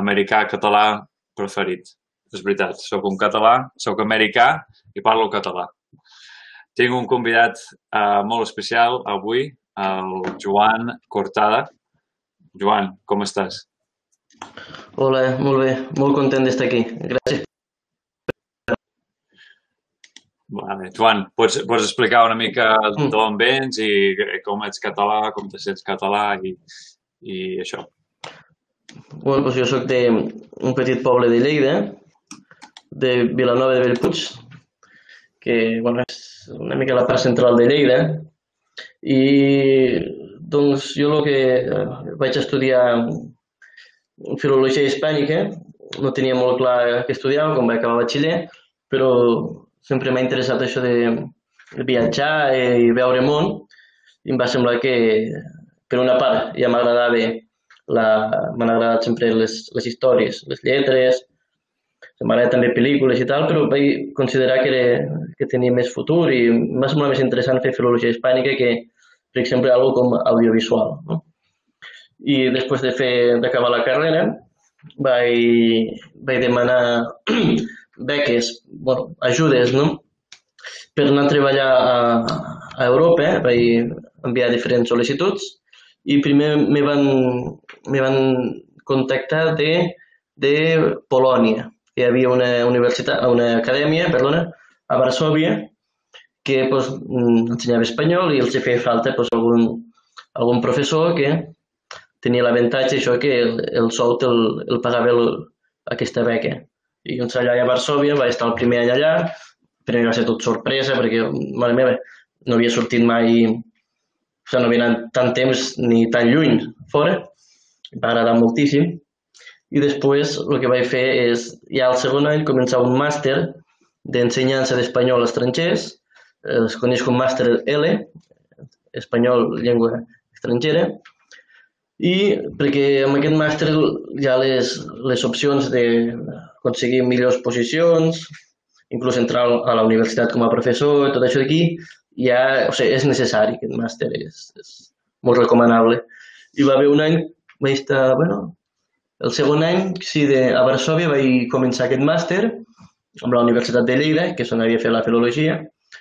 americà català preferit. És veritat, sóc un català, sóc americà i parlo català. Tinc un convidat uh, molt especial avui, el Joan Cortada. Joan, com estàs? Hola, molt bé, molt content d'estar aquí. Gràcies. Vale. Joan, pots, pots explicar una mica d'on vens i com ets català, com te sents català i, i això? Bueno, doncs jo sóc d'un petit poble de Lleida, de Vilanova de Bellpuig, que bueno, és una mica la part central de Lleida, i doncs jo el que eh, vaig estudiar filologia hispànica, no tenia molt clar què estudiava quan vaig acabar batxiller, però sempre m'ha interessat això de viatjar i veure món i em va semblar que, per una part, ja m'agradava m'han agradat sempre les, les històries, les lletres, m'agrada també pel·lícules i tal, però vaig considerar que, era, que tenia més futur i m'ha semblat més interessant fer filologia hispànica que, per exemple, algo com audiovisual. No? I després de fer d'acabar la carrera vaig, vaig demanar beques, bueno, ajudes, no? Per anar a treballar a, a Europa, vaig enviar diferents sol·licituds i primer me van, me van contactar de, de Polònia. Hi havia una universitat, una acadèmia, perdona, a Varsovia, que pues, ensenyava espanyol i els feia falta pues, algun, algun professor que tenia l'avantatge això que el, el sou el, el pagava el, aquesta beca. I doncs allà a Varsovia vaig estar el primer any allà, però va ser tot sorpresa perquè, mare meva, no havia sortit mai, o sigui, no havia anat tant temps ni tan lluny fora, va agradar moltíssim. I després el que vaig fer és, ja al segon any, començar un màster d'ensenyança d'espanyol a estrangers, es coneix com màster L, espanyol, llengua estrangera, i perquè amb aquest màster ja les, les opcions de aconseguir millors posicions, inclús entrar a la universitat com a professor, tot això d'aquí, ja, o sigui, és necessari aquest màster, és, és molt recomanable. I va haver un any, vaig estar, bueno, el segon any, sí, de, a Varsovia vaig començar aquest màster amb la Universitat de Lleida, que és on havia fet la filologia,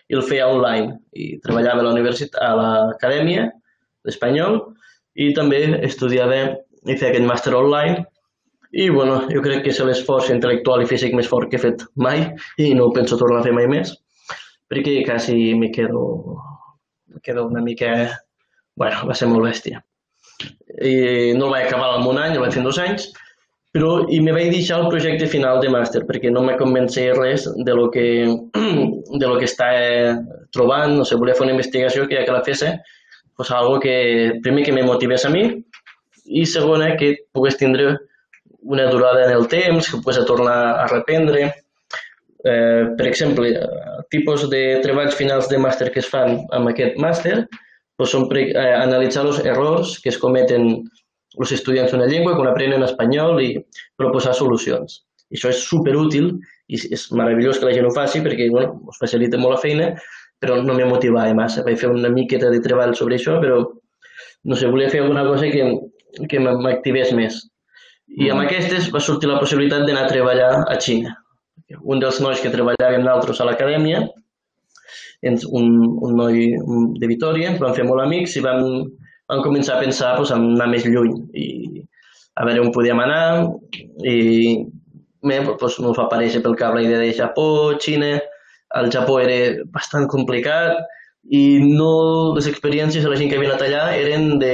i el feia online. I treballava a la universitat, a l'acadèmia d'espanyol i també estudiava i feia aquest màster online i bueno, jo crec que és l'esforç intel·lectual i físic més fort que he fet mai i no penso tornar a fer mai més perquè quasi me quedo, me quedo una mica... Bueno, va ser molt bèstia. I no el vaig acabar en un any, el vaig fer en dos anys, però i me vaig deixar el projecte final de màster perquè no me convencia res de lo que, de lo que està trobant, no sé, volia fer una investigació que ja que la fes, pues algo que primer que me motivés a mi i segona que pogués tindre una durada en el temps, que pogués tornar a reprendre. Eh, per exemple, tipus de treballs finals de màster que es fan amb aquest màster doncs són pre, eh, analitzar els errors que es cometen els estudiants d'una llengua quan aprenen espanyol i proposar solucions. I això és superútil i és meravellós que la gent ho faci perquè bueno, us facilita molt la feina, però no me motivava massa. Vaig fer una miqueta de treball sobre això, però no sé, volia fer alguna cosa que, que m'activés més. I amb mm. aquestes va sortir la possibilitat d'anar a treballar a Xina. Un dels nois que treballàvem nosaltres a l'acadèmia, un, un noi de Vitoria, ens vam fer molt amics i vam, vam començar a pensar pues, en anar més lluny i a veure on podíem anar i me, pues, m'ho fa aparèixer pel cap la idea de Japó, Xina, el Japó era bastant complicat i no les experiències de la gent que havia anat allà eren de,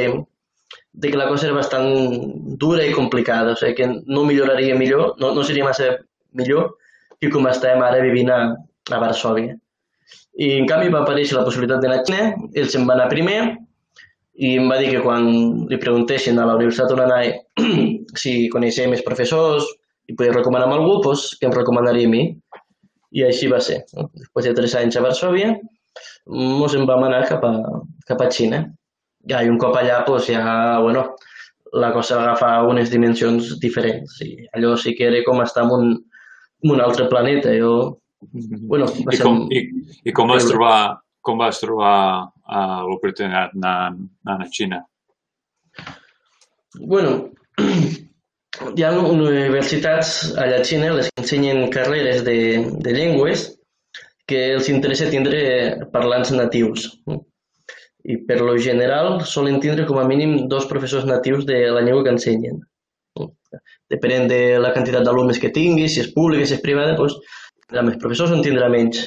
de que la cosa era bastant dura i complicada, o sigui que no milloraria millor, no, no seria massa millor que com estem ara vivint a, a Varsovia. I en canvi va aparèixer la possibilitat d'anar a Xina, ell se'n va anar primer i em va dir que quan li preguntessin a la universitat on si coneixia més professors i podia recomanar amb algú, doncs que em recomanaria a mi. I així va ser. Després de tres anys a Varsovia, ens en vam anar cap a, cap a Xina ja, i un cop allà, doncs ja, bueno, la cosa va agafar unes dimensions diferents. I allò sí que era com estar en un, en un altre planeta. Jo, bueno, va I, com, i, I com vas trobar, com vas trobar uh, l'oportunitat anant, anant a Xina? Bueno, hi ha universitats allà a Xina les que ensenyen carreres de, de llengües que els interessa tindre parlants natius. I per lo general solen tindre com a mínim dos professors natius de la llengua que ensenyen. Depenent de la quantitat d'alumnes que tingui, si és pública, si és privada, doncs, tindrà més professors en tindrà menys.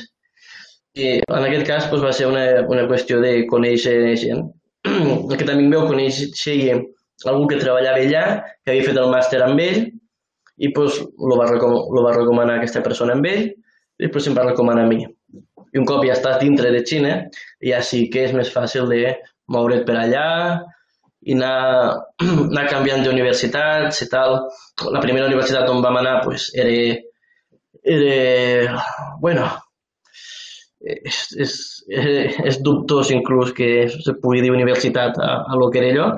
I en aquest cas doncs, va ser una, una qüestió de conèixer gent. Aquest amic meu coneixia algú que treballava allà, que havia fet el màster amb ell, i doncs, lo va, recom lo va recomanar aquesta persona amb ell, i després em va recomanar a mi. I un cop ja estàs dintre de Xina, ja sí que és més fàcil de moure't per allà i anar, anar canviant d'universitats i tal. La primera universitat on vam anar pues, era, era bueno, és, és, és dubtós inclús que se pugui dir universitat a, a lo que era allò,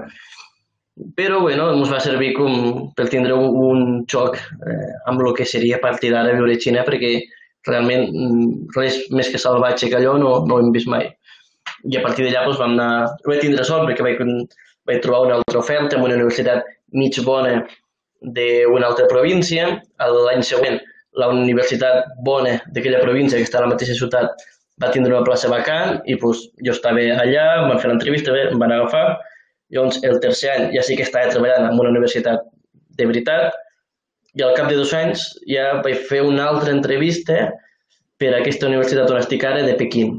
però bueno, ens va servir com per tindre un, un xoc eh, amb el que seria a partir d'ara viure a Xina, perquè realment mm, res més que salvatge que allò no, no ho hem vist mai. I a partir d'allà doncs, vam anar... Vaig tindre sort perquè vaig, vaig trobar una altra oferta en una universitat mig bona d'una altra província. L'any següent, la universitat bona d'aquella província, que està a la mateixa ciutat, va tindre una plaça vacant i doncs, jo estava allà, em van fer l'entrevista, em van agafar. Llavors, el tercer any ja sí que estava treballant en una universitat de veritat, i al cap de dos anys ja vaig fer una altra entrevista per a aquesta universitat on estic ara de Pequín,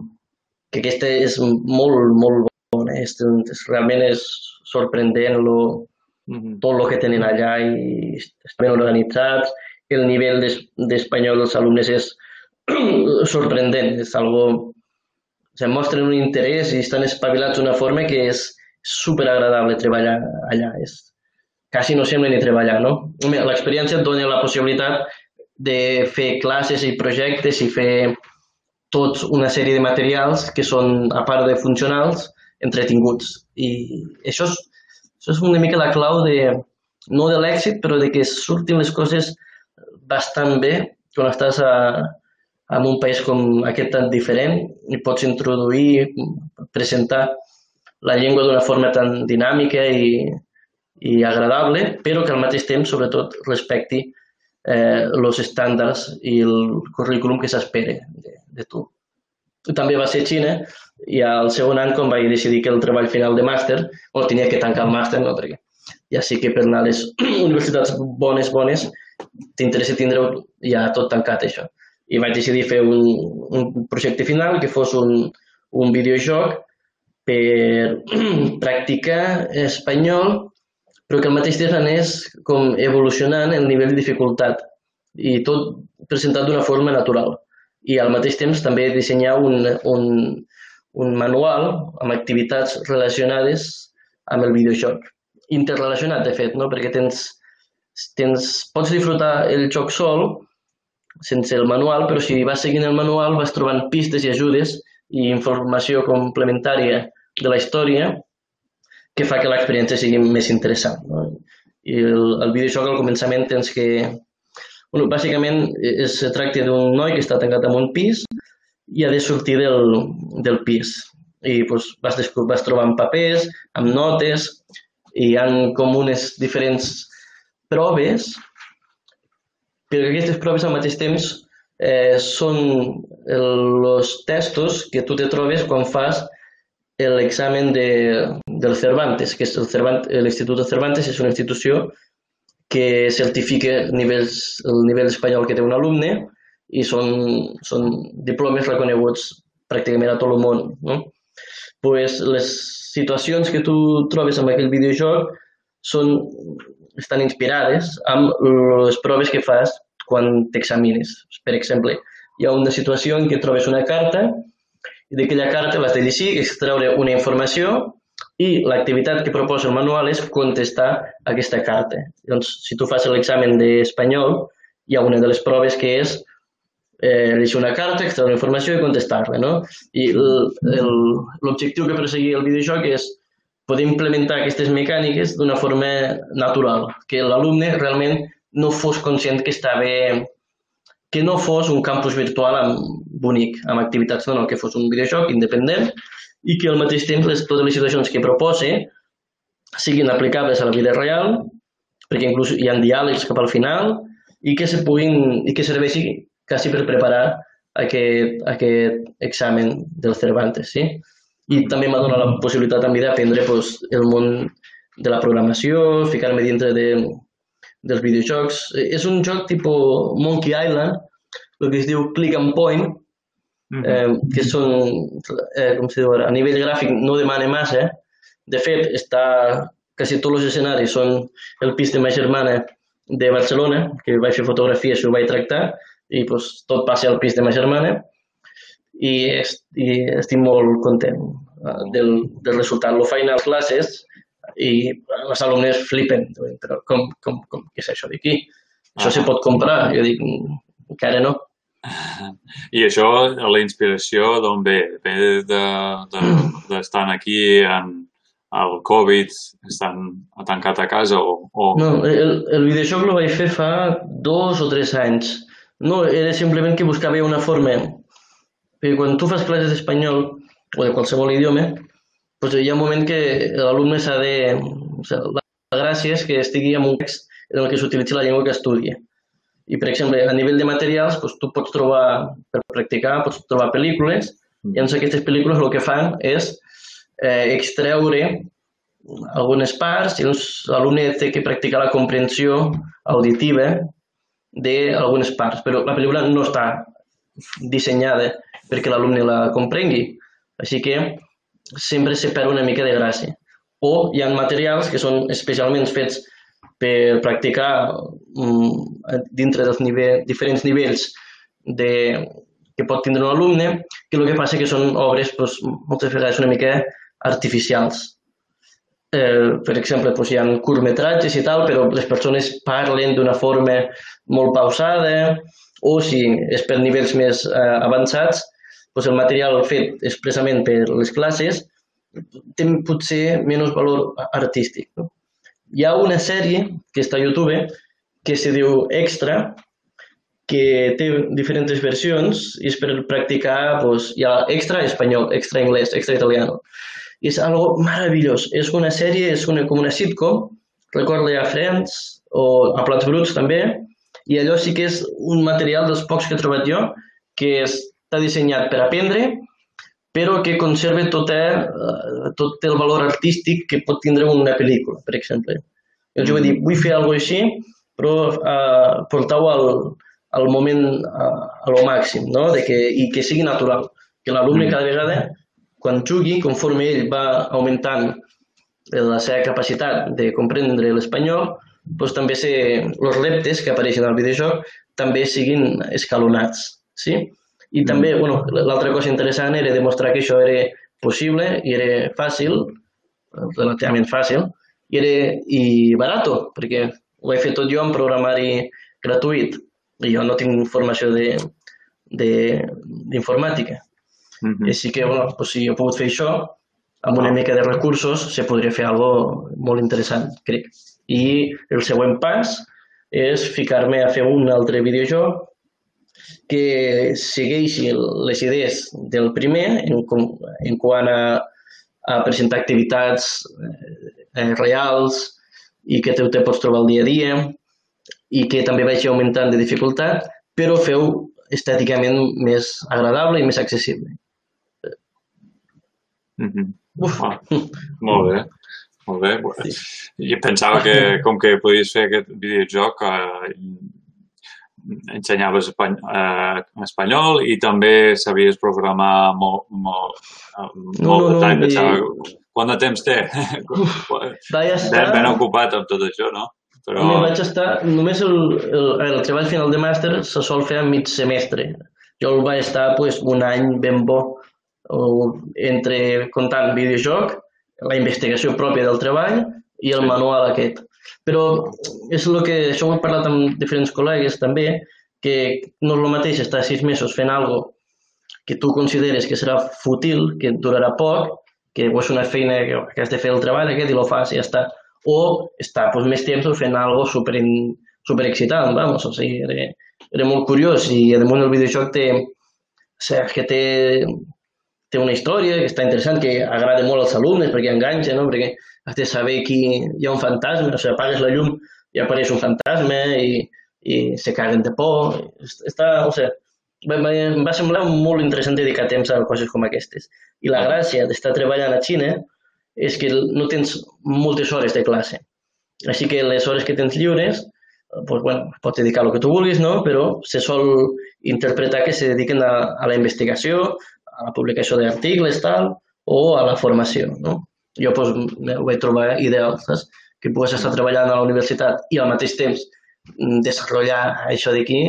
que aquesta és molt, molt bona, és, és, realment és sorprendent lo, mm -hmm. tot el que tenen allà i estan ben organitzats, el nivell d'espanyol dels alumnes és sorprendent, és algo... Se mostren un interès i estan espavilats d'una forma que és super agradable treballar allà. És, quasi no sembla ni treballar, no? L'experiència et dona la possibilitat de fer classes i projectes i fer tots una sèrie de materials que són, a part de funcionals, entretinguts. I això és, això és una mica la clau de, no de l'èxit, però de que surtin les coses bastant bé quan estàs a, en un país com aquest tan diferent i pots introduir, presentar la llengua d'una forma tan dinàmica i, i agradable, però que al mateix temps, sobretot, respecti eh, els estàndards i el currículum que s'espera de, de tu. També va ser Xina i al segon any, quan vaig decidir que el treball final de màster, o tenia que tancar el màster, no, perquè ja sí que per anar a les universitats bones, bones, t'interessa tindre ja tot tancat, això. I vaig decidir fer un, un projecte final que fos un, un videojoc per practicar espanyol però que al mateix temps anés com evolucionant el nivell de dificultat i tot presentat d'una forma natural. I al mateix temps també dissenyar un, un, un manual amb activitats relacionades amb el videojoc. Interrelacionat, de fet, no? perquè tens, tens, pots disfrutar el joc sol sense el manual, però si vas seguint el manual vas trobant pistes i ajudes i informació complementària de la història que fa que l'experiència sigui més interessant. No? I el, el videojoc al començament tens que... Bueno, bàsicament es tracta d'un noi que està tancat en un pis i ha de sortir del, del pis. I doncs, vas, vas trobant papers, amb notes, i hi ha com unes diferents proves, però aquestes proves al mateix temps eh, són els testos que tu te trobes quan fas l'examen de, del Cervantes, que és l'Institut de Cervantes és una institució que certifica nivells, el nivell espanyol que té un alumne i són, són diplomes reconeguts pràcticament a tot el món. No? Pues les situacions que tu trobes amb aquell videojoc són, estan inspirades amb les proves que fas quan t'examines. Per exemple, hi ha una situació en què trobes una carta i d'aquella carta l'has de llegir, extreure una informació i l'activitat que proposa el manual és contestar aquesta carta. Doncs, si tu fas l'examen d'espanyol, hi ha una de les proves que és eh, llegir una carta, extreure una informació i contestar-la. No? I l'objectiu que perseguia el videojoc és poder implementar aquestes mecàniques d'una forma natural, que l'alumne realment no fos conscient que estava que no fos un campus virtual amb, bonic, amb activitats, no, no, que fos un videojoc independent i que al mateix temps les, totes les situacions que propose siguin aplicables a la vida real, perquè inclús hi ha diàlegs cap al final i que se puguin i que serveixi quasi per preparar aquest, aquest examen del Cervantes, sí? I també m'ha donat la possibilitat també d'aprendre pues, el món de la programació, ficar-me dintre de, dels videojocs. És un joc tipus Monkey Island, el que es diu Click and Point, eh, que són, eh, com se diu ara, a nivell gràfic no demana massa. De fet, està, quasi tots els escenaris són el pis de ma germana de Barcelona, que vaig fer fotografies i ho vaig tractar, i pues, tot passa al pis de ma germana, i, est, i estic molt content eh, del, del resultat. Lo faig a les classes i els alumnes flipen, però com, com, com què és això d'aquí? Això ah. se pot comprar? Jo dic, encara no. I això, la inspiració d'on ve? Ve d'estar de, de, de aquí en el Covid, estan tancat a casa o...? o... No, el, el videojoc el vaig fer fa dos o tres anys. No, era simplement que buscava una forma... Perquè quan tu fas classes d'espanyol o de qualsevol idioma, doncs hi ha un moment que l'alumne s'ha de... O sigui, la gràcia és que estigui en un text en el que s'utilitzi la llengua que estudia. I, per exemple, a nivell de materials, doncs, tu pots trobar, per practicar, pots trobar pel·lícules, i llavors aquestes pel·lícules el que fan és eh, extreure algunes parts. I doncs l'alumne té que practicar la comprensió auditiva d'algunes parts, però la pel·lícula no està dissenyada perquè l'alumne la comprengui. Així que sempre se perd una mica de gràcia. O hi ha materials que són especialment fets per practicar um, dintre dels nivell, diferents nivells de, que pot tindre un alumne, que el que passa que són obres doncs, moltes vegades una mica artificials. Eh, per exemple, doncs, hi ha curtmetratges i tal, però les persones parlen d'una forma molt pausada, o si és per nivells més eh, avançats, doncs el material fet expressament per les classes té potser menys valor artístic. No? Hi ha una sèrie que està a YouTube que se diu Extra, que té diferents versions i és per practicar, doncs, hi ha extra espanyol, extra anglès, extra italiano. I és algo meravellós. És una sèrie, és una, com una sitcom, recorda a Friends o a Plats Bruts també, i allò sí que és un material dels pocs que he trobat jo, que està dissenyat per aprendre però que conserva tot, eh, tot el valor artístic que pot tindre una pel·lícula, per exemple. Jo vaig dir, vull fer alguna així, però eh, portar-ho al, al moment, a, a lo màxim, no? de que, i que sigui natural. Que l'alumne cada vegada, quan jugui, conforme ell va augmentant la seva capacitat de comprendre l'espanyol, doncs també se, els reptes que apareixen al videojoc també siguin escalonats. Sí? I també, bueno, l'altra cosa interessant era demostrar que això era possible i era fàcil, relativament fàcil, i era i barato, perquè ho he fet tot jo en programari gratuït i jo no tinc formació d'informàtica. Mm -hmm. Així que, bueno, pues, si he pogut fer això, amb una mica de recursos se podria fer algo molt interessant, crec. I el següent pas és ficar-me a fer un altre videojoc que segueixi les idees del primer en, en quant a, a presentar activitats eh, reals i que te, te pots trobar el dia a dia i que també vagi augmentant de dificultat, però feu estèticament més agradable i més accessible. Mm -hmm. Uf. Ah, molt bé. Molt bé. Sí. Jo pensava que com que podies fer aquest videojoc eh, ensenyaves eh, espanyol i també sabies programar molt, molt, molt no, no, de temps. No, Quant de temps té? Vaig estar... Ben, ocupat amb tot això, no? Però... No, vaig estar... Només el, el, el treball final de màster se sol fer a mig semestre. Jo el vaig estar pues, un any ben bo entre comptant videojoc, la investigació pròpia del treball i el manual aquest. Però és el que això ho he parlat amb diferents col·legues també, que no és el mateix estar sis mesos fent algo que tu consideres que serà fútil, que durarà poc, que és una feina que, que has de fer el treball aquest i lo fas i ja està. O estar pues, més temps fent algo super, super excitant, vamos, o sigui, era, era molt curiós i damunt el videojoc té, o sigui, que té, té una història que està interessant, que agrada molt als alumnes perquè enganxa, no? perquè has de saber que hi ha un fantasma, o sigui, apagues la llum i apareix un fantasma i, i se caguen de por. Està, o sigui, em va semblar molt interessant dedicar temps a coses com aquestes. I la gràcia d'estar treballant a Xina és que no tens moltes hores de classe. Així que les hores que tens lliures, pues, bueno, pots dedicar el que tu vulguis, no? però se sol interpretar que se dediquen a, a la investigació, a la publicació d'articles, tal, o a la formació. No? Jo pues, ho vaig trobar ideal, saps? que pugues estar treballant a la universitat i al mateix temps mm, desenvolupar això d'aquí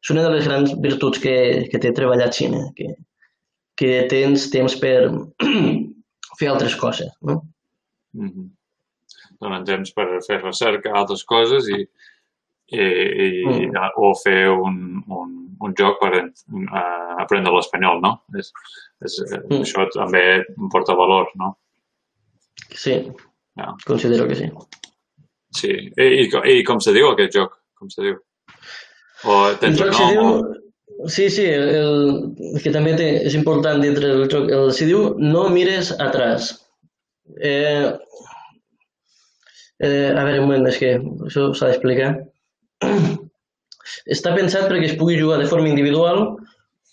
és una de les grans virtuts que, que té treballar a Xina, que, que tens temps per fer altres coses. No? Mm -hmm. Donen temps per fer recerca, altres coses i, i, i mm. o fer un, un, un joc per uh, aprendre l'espanyol, no? És, és, mm. Això també porta valor, no? Sí, ja. considero que sí. Sí, I, i, i com se diu aquest joc? Com se diu? O tens un nom? Diu... Sí, sí, el, el que també té, és important dintre del joc. El, si diu no mires atrás. Eh, eh, a veure, un moment, és que això s'ha d'explicar. Està pensat perquè es pugui jugar de forma individual,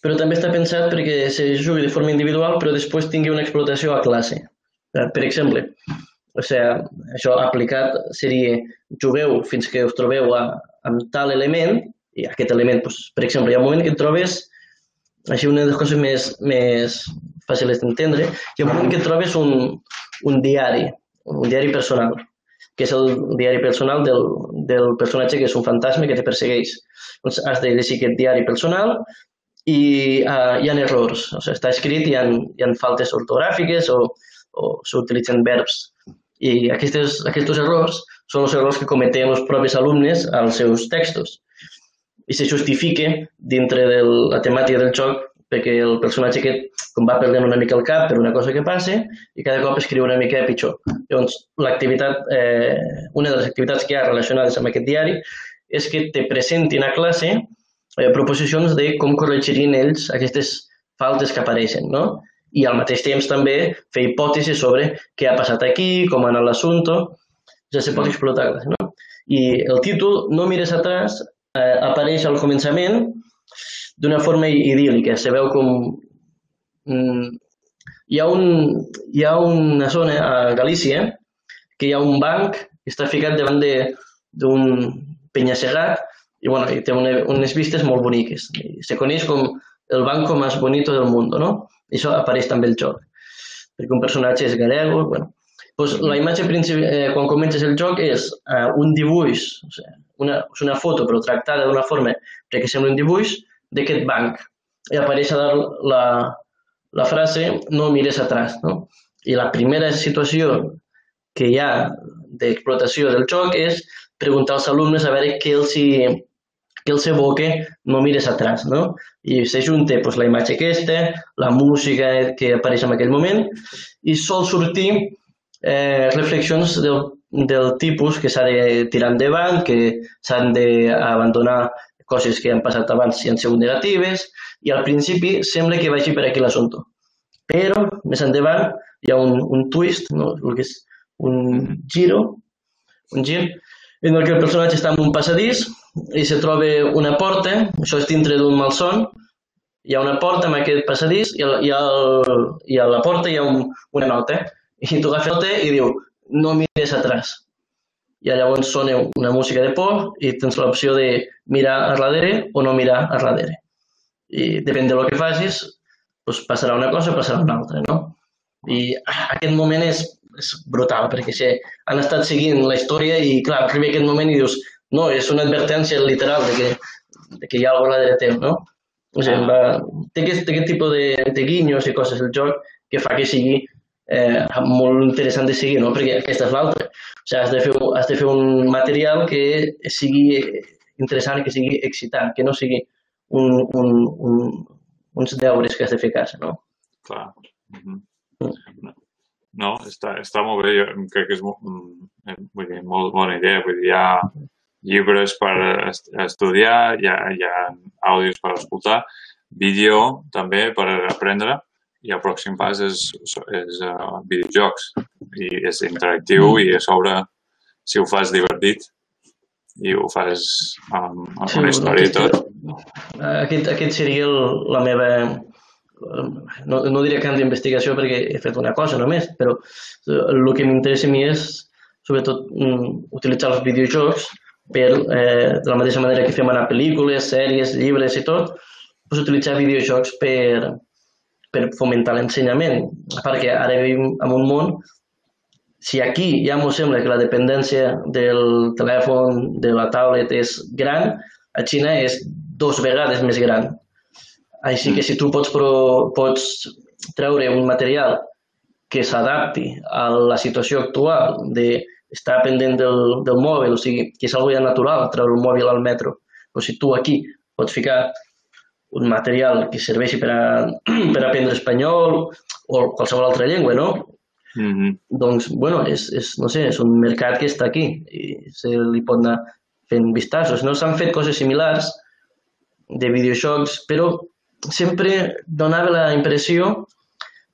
però també està pensat perquè se jugui de forma individual però després tingui una explotació a classe. Per exemple, o sigui, això aplicat seria jugueu fins que us trobeu a, amb tal element i aquest element, doncs, per exemple, hi ha un moment que et trobes, així una de les coses més, més fàcils d'entendre, hi ha un moment que trobes un, un diari, un diari personal, que és el diari personal del, del personatge que és un fantasma que te persegueix. Doncs has de llegir aquest diari personal i uh, hi ha errors. O sigui, està escrit, hi ha, hi ha faltes ortogràfiques o, o s'utilitzen verbs. I aquestes, aquests errors són els errors que cometen els propis alumnes als seus textos i se justifica dintre de la temàtica del joc perquè el personatge aquest com va perdent una mica el cap per una cosa que passa i cada cop escriu una mica pitjor. Llavors, l'activitat, eh, una de les activitats que hi ha relacionades amb aquest diari és que te presentin a classe eh, proposicions de com corregirien ells aquestes faltes que apareixen, no? I al mateix temps també fer hipòtesis sobre què ha passat aquí, com ha anat l'assumpte, ja se pot explotar, no? I el títol, No mires atrás, eh, apareix al començament d'una forma idíl·lica. Se veu com... Mm, hi, ha un, hi ha una zona a Galícia que hi ha un banc que està ficat davant d'un penya-segat i, bueno, i té una, unes vistes molt boniques. Se coneix com el banco més bonito del món, no? I això apareix també el joc. Perquè un personatge és gallego, bueno, pues la imatge principal, eh, quan comences el joc és eh, un dibuix, o sigui, una, és una foto però tractada d'una forma perquè sembla un dibuix d'aquest banc. I apareix a la, la frase no mires atrás. No? I la primera situació que hi ha d'explotació del joc és preguntar als alumnes a veure què els, hi, què els evoca no mires atrás. No? I s'ajunta pues, la imatge aquesta, la música que apareix en aquell moment i sol sortir eh, reflexions del, del tipus que s'ha de tirar endavant, que s'han d'abandonar coses que han passat abans i han sigut negatives, i al principi sembla que vagi per aquí l'assumpte. Però més endavant hi ha un, un twist, no? el que és un giro, un gir, en el que el personatge està en un passadís i se troba una porta, això és dintre d'un malson, hi ha una porta amb aquest passadís i, a, i, al, i a la porta hi ha un, una nota i tu agafes el té i diu no mires atrás. I llavors sona una música de por i tens l'opció de mirar a darrere o no mirar a darrere. I depèn de lo que facis, doncs passarà una cosa o passarà una altra, no? I aquest moment és, és brutal, perquè si han estat seguint la història i, clar, arriba aquest moment i dius no, és una advertència literal de que, de que hi ha alguna cosa teu, no? O sigui, va, té aquest, té aquest tipus de, de guinyos i coses del joc que fa que sigui eh, molt interessant de seguir, no? perquè aquesta és l'altra. O sigui, has de, fer, has de fer un material que sigui interessant, que sigui excitant, que no sigui un, un, un, uns deures que has de fer a casa. No? Clar. Mm -hmm. No, està, està molt bé. Jo crec que és molt, mm, vull dir, molt bona idea. Vull dir, hi ha llibres per estudiar, hi ha, hi ha àudios per escoltar, vídeo també per aprendre i el pròxim pas és, és uh, videojocs i és interactiu i a sobre si ho fas divertit i ho fas amb, amb Sí, una història i tot. Aquest, aquest seria el, la meva... No, no diré camp d'investigació perquè he fet una cosa només, però eh, el que m'interessa a mi és, sobretot, mm, utilitzar els videojocs per, eh, de la mateixa manera que fem anar pel·lícules, sèries, llibres i tot, doncs utilitzar videojocs per, per fomentar l'ensenyament. Que ara vivim en un món si aquí ja m'ho sembla que la dependència del telèfon, de la tablet és gran, a Xina és dos vegades més gran. Així que si tu pots, pro, pots treure un material que s'adapti a la situació actual de estar pendent del, del mòbil, o sigui, que és algo ja natural treure el mòbil al metro, però si tu aquí pots ficar un material que serveixi per, a, per aprendre espanyol o qualsevol altra llengua, no? Mm -hmm. doncs, bueno, és, és, no sé, és un mercat que està aquí i se li pot anar fent vistazos. No s'han fet coses similars de videojocs, però sempre donava la impressió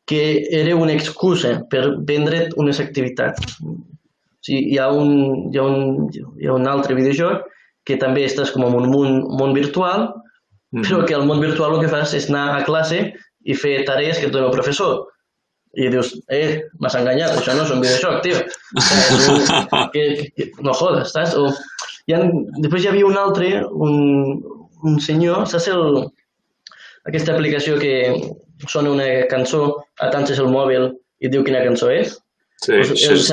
que era una excusa per vendre unes activitats. O sigui, hi ha un, hi ha un, hi ha un altre videojoc que també estàs com en un món, món virtual, però que al món virtual el que fas és anar a classe i fer tarees que et dona el professor i dius, eh, m'has enganyat, això no és un videojoc, tio. Un, que, que, no jodes, saps? O, hi ha, després hi havia un altre, un, un senyor, saps el, aquesta aplicació que sona una cançó, atances el mòbil i et diu quina cançó és? Sí, això el és.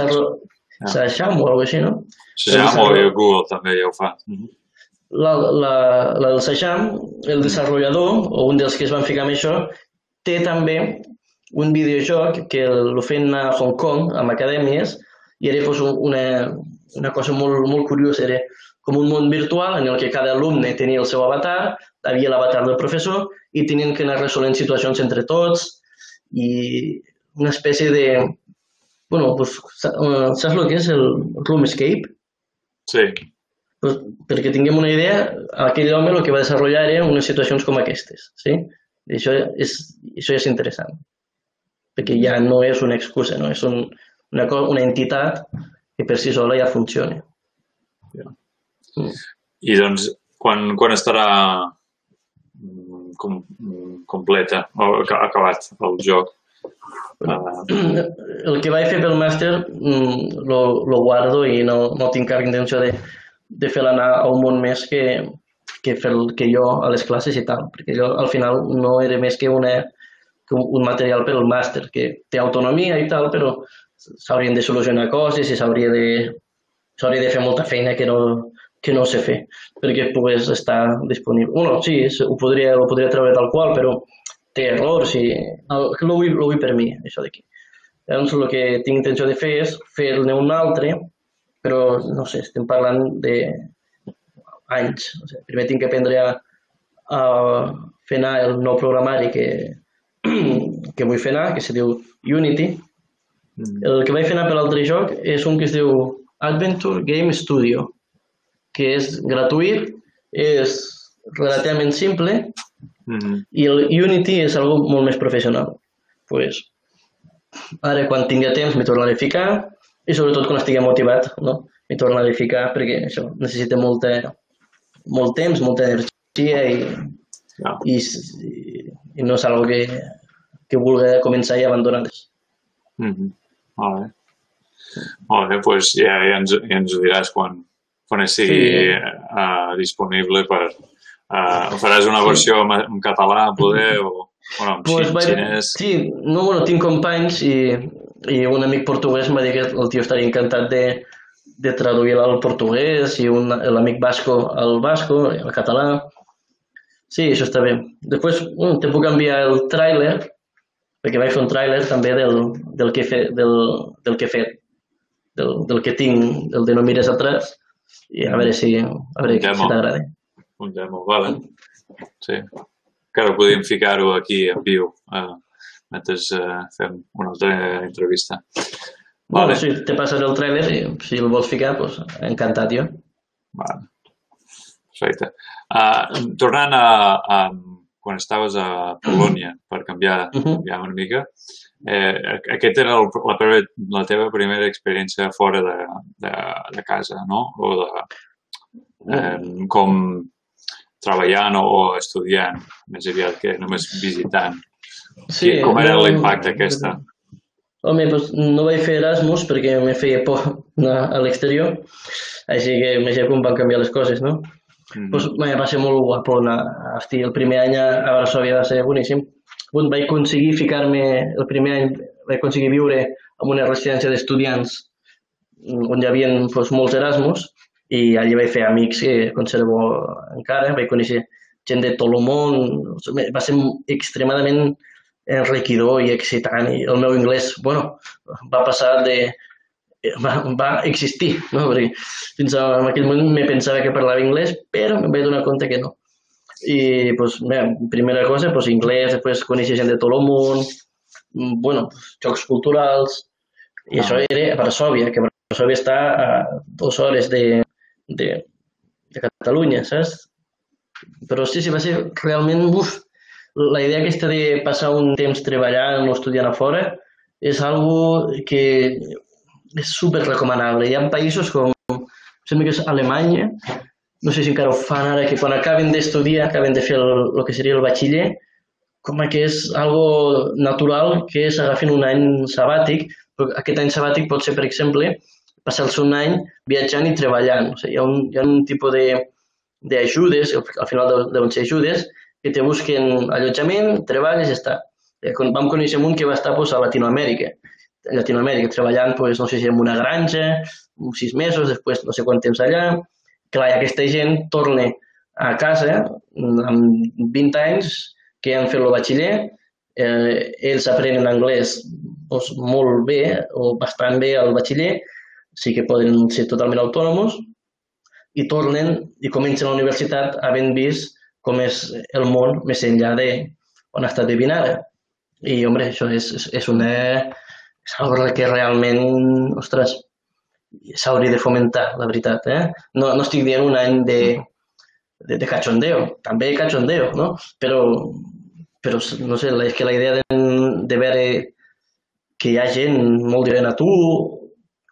Ah. Shazam o alguna així, no? Shazam o Google també ja ho fa. Mhm. la, la, la del Seixam, el desenvolupador, o un dels que es van ficar amb això, té també un videojoc que el feien a Hong Kong, amb acadèmies, i era pues, una, una cosa molt, molt curiosa, era com un món virtual en el que cada alumne tenia el seu avatar, havia l'avatar del professor i tenien que anar resolent situacions entre tots i una espècie de... Bueno, pues, eh, saps el que és el Room Escape? Sí, Pues, perquè tinguem una idea, aquell home el que va desenvolupar era unes situacions com aquestes, sí? I això és, això és interessant, perquè ja no és una excusa, no? és un, una, una entitat que per si sola ja funciona. i doncs quan, quan estarà mm, com, completa o aca- acabat el joc? Uh, El que vaig fer pel màster mm, lo, lo guardo i no, no tinc cap intenció de, de fer-la anar a un món més que, que fer el que jo a les classes i tal, perquè jo al final no era més que, una, que un, un material per al màster, que té autonomia i tal, però s'haurien de solucionar coses i s'hauria de, s'hauria de fer molta feina que no, que no sé fer perquè pogués estar disponible. Bueno, sí, ho podria, ho podria treure tal qual, però té errors i el, vull, lo vull per mi, això d'aquí. Llavors, el que tinc intenció de fer és fer-ne un altre, però, no sé, estem parlant de anys. O sigui, primer tinc que aprendre a, a fer anar el nou programari que, que vull fer anar, que se diu Unity. mm, El que vaig fer anar per l'altre joc és un que es diu Adventure Game Studio, que és gratuït, és relativament simple mm, i el Unity és algo molt més professional. Pues, ara, quan tingui temps, m'hi tornaré a ficar i sobretot quan estigui motivat, no? m'hi tornaré a ficar perquè això necessita molta, molt temps, molta energia i, i, i, i no és algo que, que vulgui començar i abandonar. Mm -hmm. Molt bé. Molt bé, doncs ja, ja, ens, ja ens ho diràs quan, quan estigui Sí. uh, disponible per... Uh, faràs una versió en, en català, poder, o bueno, en Pues, xin, vaig- xinès? Sí, no, bueno, tinc companys i, i un amic portuguès m'ha dit que el tio estaria encantat de, de traduir al portuguès i un, l'amic basco al basco, al català. Sí, això està bé. Després mm, te puc enviar el tràiler, perquè vaig fer un tràiler també del, del, que, he fet, del, del que he fet, del, del que tinc, el de no mires atrás, i a veure si, a veure si t'agrada. Un demo, vale. Sí. Encara podríem ficar-ho aquí en viu uh, mentre uh, fem una altra entrevista. Bueno, Vale. sí, te passaré el tràiler i si el vols ficar, doncs, encantat jo. Vale. Perfecte. Uh, tornant a, a quan estaves a Polònia, per canviar, Mhm. canviar una mica, eh, aquest era el, la, teva, la teva primera experiència fora de, de, de casa, no? O de, eh, com treballant o, o estudiant, més aviat que només visitant. Sí, com era no- l'impacte aquesta? Home, doncs no vaig fer Erasmus perquè me feia por anar a l'exterior, així que imagina com van canviar les coses, no? Mhm. Pues, bé, va ser molt guapo. Anar, hosti, el primer any a Varsovia va ser boníssim. Bon, vaig aconseguir ficar-me, el primer any vaig aconseguir viure en una residència d'estudiants mm, on hi havia pues, molts Erasmus i allí vaig fer amics que conservo encara, vaig conèixer gent de tot el món, va ser extremadament enriquidor i excitant i el meu anglès, bueno, va passar de... va, va existir, no? Perquè fins a, en aquell moment me pensava que parlava anglès, però em vaig donar compte que no. I, pues, bé, primera cosa, pues, anglès, després conèixer gent de tot el món, mm, bueno, jocs culturals, i Ah. això era a Varsovia, que Varsovia està a dues hores de, de, de Catalunya, saps? Però sí, sí, va ser realment, uf, la idea aquesta de passar un temps treballant o estudiant a fora és algo que és super recomanable. Hi ha països com, em sembla que és Alemanya, no sé si encara ho fan ara, que quan acaben d'estudiar, acaben de fer el, el que seria el batxiller, com que és algo natural que s'agafin un any sabàtic, aquest any sabàtic pot ser, per exemple, passar-se un any viatjant i treballant. O sigui, hi, ha un, hi ha un tipus de d'ajudes, al final deuen- ser ajudes, que te busquen allotjament, treballes i ja està. Eh, Vam conèixer un que va estar pues, a Latinoamèrica, a Latinoamèrica treballant, pues, no sé si en una granja, uns sis mesos, després no sé quant temps allà. Clar, aquesta gent torna a casa amb 20 anys que han fet el batxiller, eh, ells aprenen anglès doncs, molt bé o bastant bé al batxiller, sí que poden ser totalment autònoms, i tornen i comencen a la universitat havent vist com és el món més enllà de on ha estat vivint ara. I, home, això és, és, és una... és una que realment, ostres, s'hauria de fomentar, la veritat, eh? No, no estic dient un any de, de, de cachondeo, també cachondeo, no? Però, però no sé, és que la idea de, de veure que hi ha gent molt diferent a tu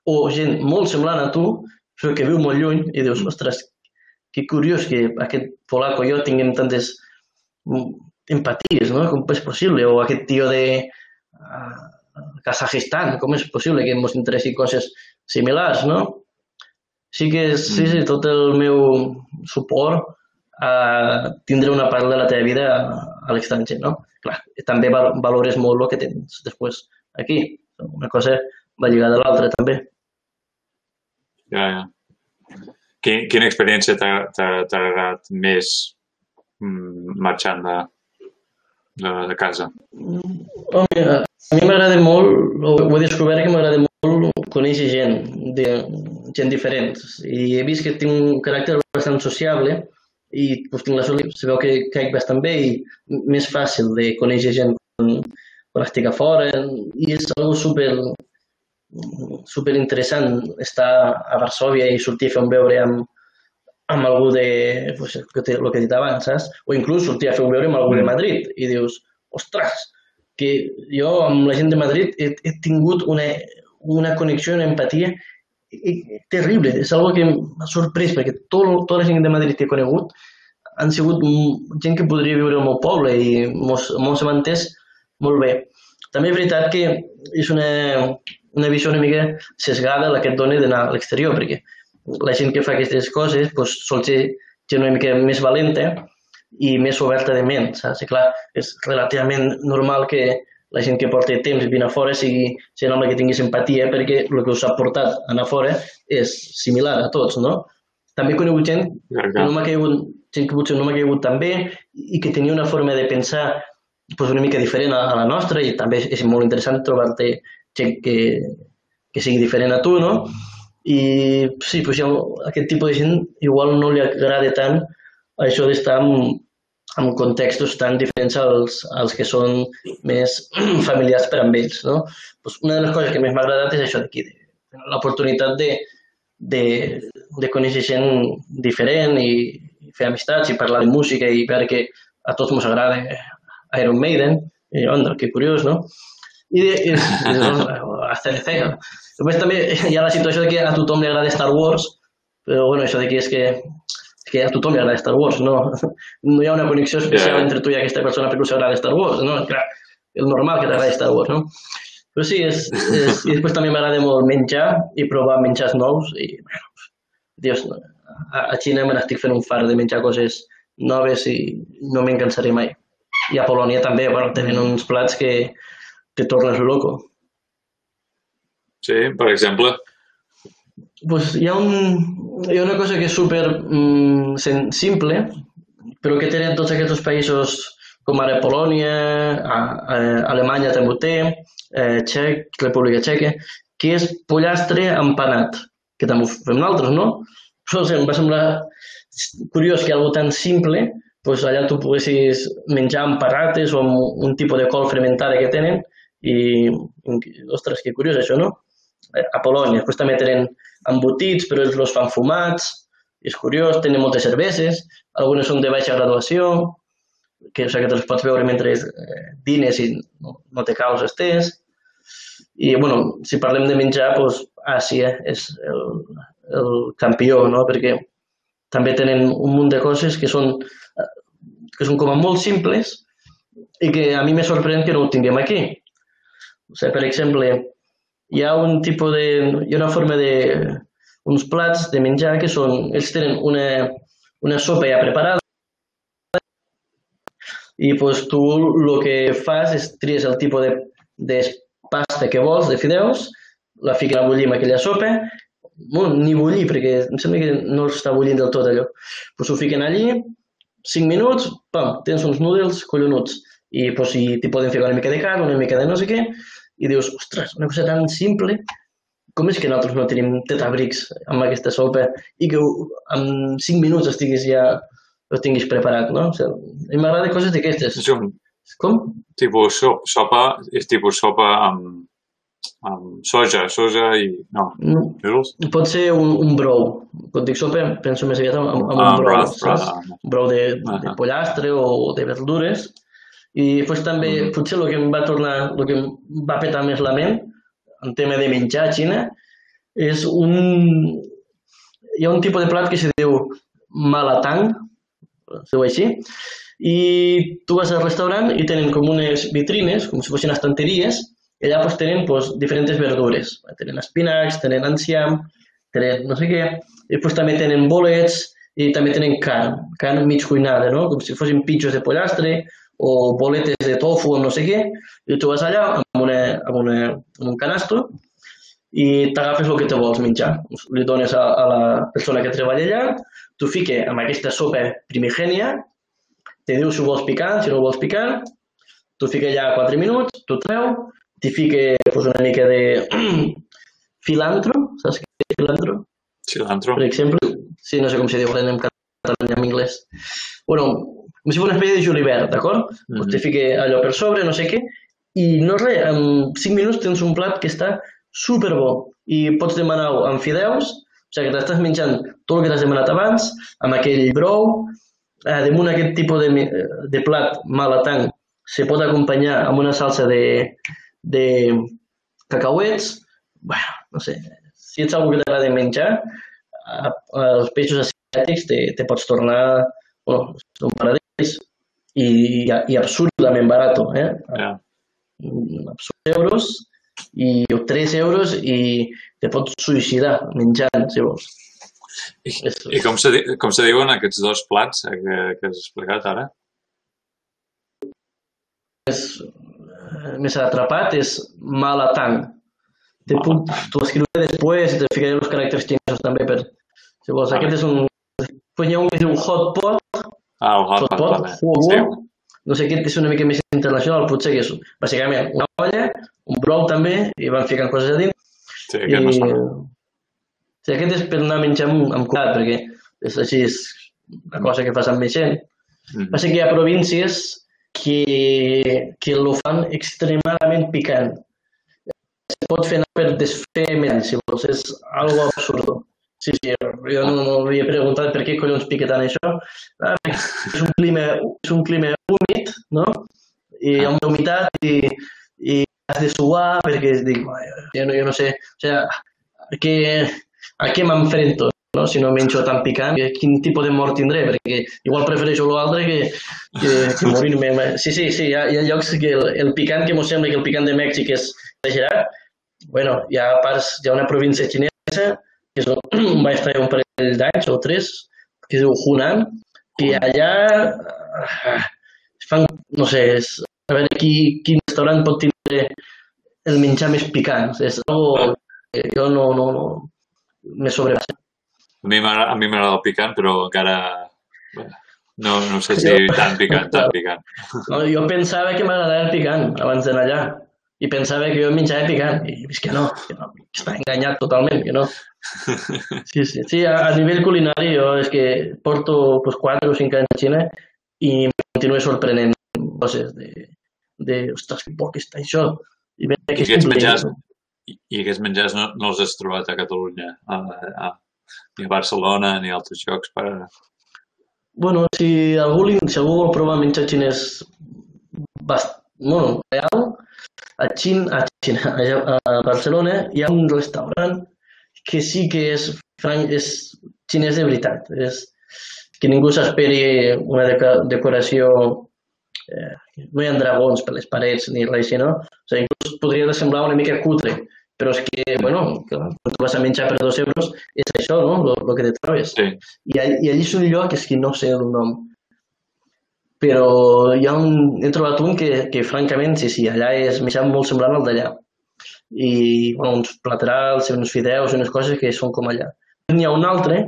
o gent molt semblant a tu, però que viu molt lluny i dius, ostres, que curiós que aquest polaco i jo tinguem tantes empaties, no? Com és possible? O aquest tio de uh, Kazajistan, com és possible que ens interessi coses similars, no? Sí que, sí, sí, tot el meu suport a tindre una part de la teva vida a l'estranger, no? Clar, també val- valores molt el que tens després aquí. Una cosa va lligada a l'altra, també. Ja, ja. Quin, quina experiència t'ha agradat més mm, marxant de, de, de casa? Home, a mi m'agrada molt, ho he descobert que m'agrada conèixer gent, de, gent diferent. I he vist que tinc un caràcter bastant sociable i pues, tinc la sort que se veu que caic bastant bé i més fàcil de conèixer gent quan, quan estic a fora i és algo super, super interessant estar a Varsovia i sortir a fer un veure amb, amb algú de, pues, que, te- el que he dit abans, saps? O inclús sortir a fer un veure amb algú de Madrid i dius, ostres, que jo amb la gent de Madrid he, he tingut una, una connexió, una i- terrible. És algo que m'ha sorprès perquè tot, tota la gent de Madrid que he conegut han sigut gent que podria viure al meu poble i mos, mos hem entès molt bé. També és veritat que és una, una visió una mica sesgada la que et dona d'anar a l'exterior, perquè la gent que fa aquestes coses doncs, sol ser gent una mica més valenta i més oberta de ment, saps? I clar, és relativament normal que la gent que porta temps vivint a fora sigui gent amb la que tingui simpatia perquè el que us ha portat a anar fora és similar a tots, no? També he conegut gent que no m'ha caigut, gent que potser no m'ha caigut tan bé i que tenia una forma de pensar pues, una mica diferent a, a la nostra i també és molt interessant trobar-te gent que, que sigui diferent a tu, no? I sí, pues, ja, aquest tipus de gent igual no li agrada tant això d'estar en, en contextos tan diferents als, als que són més familiars per amb ells, no? Pues una de les coses que més m'ha agradat és això d'aquí, l'oportunitat de, de, de conèixer gent diferent i, fer amistats i parlar de música i veure que a tots ens agrada Iron Maiden, i onda, que curiós, no? I, de, i, i. Després també hi ha la situació de que a tothom li agrada Star Wars, però bueno, això d'aquí és que que a tothom li agrada Star Wars, no, no hi ha una connexió especial Ja. entre tu i aquesta persona perquè us agrada Star Wars, no? Clar, el normal que t'agradi Star Wars, no? Però sí, és, és, i després també m'agrada molt menjar i provar menjars nous i, bueno, Dios, a, a Xina me n'estic fent un far de menjar coses noves i no me'n cansaré mai. I a Polònia també, bueno, tenen uns plats que te tornes loco. Sí, per exemple. Pues hi ha, un, hi ha una cosa que és super mm, simple, però que tenen tots aquests països com ara Polònia, a, a, Alemanya també ho té, eh, Txec, República Txeca, que és pollastre empanat, que també ho fem nosaltres, no? Però em va semblar curiós que algo tan simple, pues allà tu poguessis menjar amb patates o amb un tipus de col fermentada que tenen i, ostres, que curiós això, no? Eh, A Polònia, després també tenen embotits, però ells els fan fumats, és curiós, tenen moltes cerveses, algunes són de baixa graduació, que, o sigui, que te les pots veure mentre eh, dines i no, no te caus estès. I, bueno, si parlem de menjar, doncs Àsia és el, el campió, no? Perquè també tenen un munt de coses que són, eh, que són com a molt simples i que a mi me sorprèn que no ho tinguem aquí. O sigui, per exemple, hi ha un tipus de... hi ha una forma de... uns plats de menjar que són... ells tenen una, una sopa ja preparada i pues, tu el que fas és tries el tipus de, de pasta que vols, de fideus, la fiques a bullir amb aquella sopa, bueno, ni bullir, perquè em sembla que no està bullint del tot allò. Pues ho fiquen allí, 5 minuts, pam, tens uns noodles collonuts. I pues, t'hi poden ficar una mica de carn, una mica de no sé què, i dius, ostres, una cosa tan simple, com és que nosaltres no tenim tetabrics amb aquesta sopa i que en 5 minuts estiguis ja ho tinguis preparat, no? O sigui, a mi m'agrada coses d'aquestes. És un Com? tipus so, sopa, és tipus sopa amb, amb soja, soja i... No, No, noodles? pot ser un, un brou. Quan dic sopa, penso més aviat en, en un Ah, brou, broth, saps? broth, Un brou de, de Ahà. pollastre o de verdures. I després també, Mhm. potser el que em va tornar, el que em va petar més la ment, en tema de menjar a Xina, és un... Hi ha un tipus de plat que se diu malatang, es diu així, i tu vas al restaurant i tenen com unes vitrines, com si fossin estanteries, i allà pues, tenen pues, diferents verdures. Tenen espinacs, tenen enciam, tenen no sé què, i després també tenen bolets i també tenen carn, carn mig cuinada, no? com si fossin pitjos de pollastre o boletes de tofu o no sé què, i tu vas allà amb, una, amb, una, amb un canasto i t'agafes el que te vols menjar. Li dones a, a la persona que treballa allà, tu fiques amb aquesta sopa primigènia, te diu si ho vols picant, si no ho vols picant, tu fiques allà 4 minuts, tu treu, t'hi fiques pues, una mica de filantro, saps què és filantro? Cilantro? Per exemple, sí, no sé com se diu en català en anglès. Bueno, com si fos una espècie de julivert, d'acord? Mm. -hmm. Te fique allò per sobre, no sé què, i no res, en 5 minuts tens un plat que està superbo i pots demanar-ho amb fideus, o sigui que t'estàs menjant tot el que t'has demanat abans, amb aquell brou, eh, damunt aquest tipus de, mi- de plat malatang se pot acompanyar amb una salsa de, de cacauets, bueno, no sé, si ets algú que t'agrada menjar, a, als peixos asiàtics te, te pots tornar, bueno, és un paradís i, i absurdament barato, eh? Absurd euros i, o 3 euros i te pots suïcidar menjant, si vols. I, És- i com, se, com se diuen aquests dos plats eh, que, que has explicat ara? És, eh, més atrapat és malatang. Te puc, t'ho escriuré després te ficaré els caràcters xinesos també per, si vols. Vale. Aquest és un... Després hi ha un que es diu hot pot, Ah, el hot pot, Sí. no sé, aquest és una mica més internacional, potser que és bàsicament una olla, un brou també, i van ficant coses a dins. sí, aquest no sona. Sí, aquest és per anar a menjar amb, amb cuidat, perquè és així, és una cosa que fas amb més gent. Mhm. Passa que hi ha províncies que, que lo fan extremadament picant. Es pot fer anar per desfer medall, si vols, és algo absurdo. Sí, sí, jo no, no havia preguntat per què collons pica tant això. Ah, és un clima, és un clima húmid, no? I ha una humitat i, i has de suar perquè dic, "Ai, jo no, jo no sé, o sea, a què, a què m'enfrento? no? Si no menjo tan picant, quin tipus de mort tindré? Perquè igual prefereixo l'altre que, que, que morir-me. Sí, sí, sí, hi ha, hi ha llocs que el, el picant que m'ho sembla que el picant de Mèxic és exagerat. Bueno, hi ha parts, hi ha una província xinesa que és, va estar un parell d'anys o tres, que es diu Hunan, que allà eh, fan, no sé, és, a veure qui, quin restaurant pot tindre el menjar més picant. És algo que jo no, no, no me sobrepassa. A mi m'agrada a el picant, però encara... Bé, no, no sé si tan picant, tan picant. No, jo pensava que m'agradava el picant abans d'anar allà. I pensava que jo menjava picant. I és que no, que no, està enganyat totalment, que no. Sí, sí. Sí, a, a nivell culinari jo és que porto pues, 4 o 5 anys a Xina i continuo sorprenent coses de, de ostres, que poc està això. I veig I aquests menjars, i i aquests menjars no, no els has trobat a Catalunya, a, a, ni a Barcelona ni a altres llocs per... Bueno, si algú, li, si algú vol provar menjar xinès bast... bueno, real, a, Xin, a, Xina, a, Barcelona hi ha un restaurant que sí que és, fran- és xinès de veritat. És que ningú s'esperi una decoració eh, no hi ha dragons per les parets ni res així, no? O sigui, inclús podria semblar una mica cutre, però és que, bueno, quan tu vas a menjar per dos euros, és això, no?, el que te trobes. Sí, I, i allí és un lloc, és que no sé el nom, però hi ha un, he trobat un que, que francament, sí, sí, allà és menjar molt semblant al d'allà. I bueno, uns platerals, uns fideus, unes coses que són com allà. N'hi ha un altre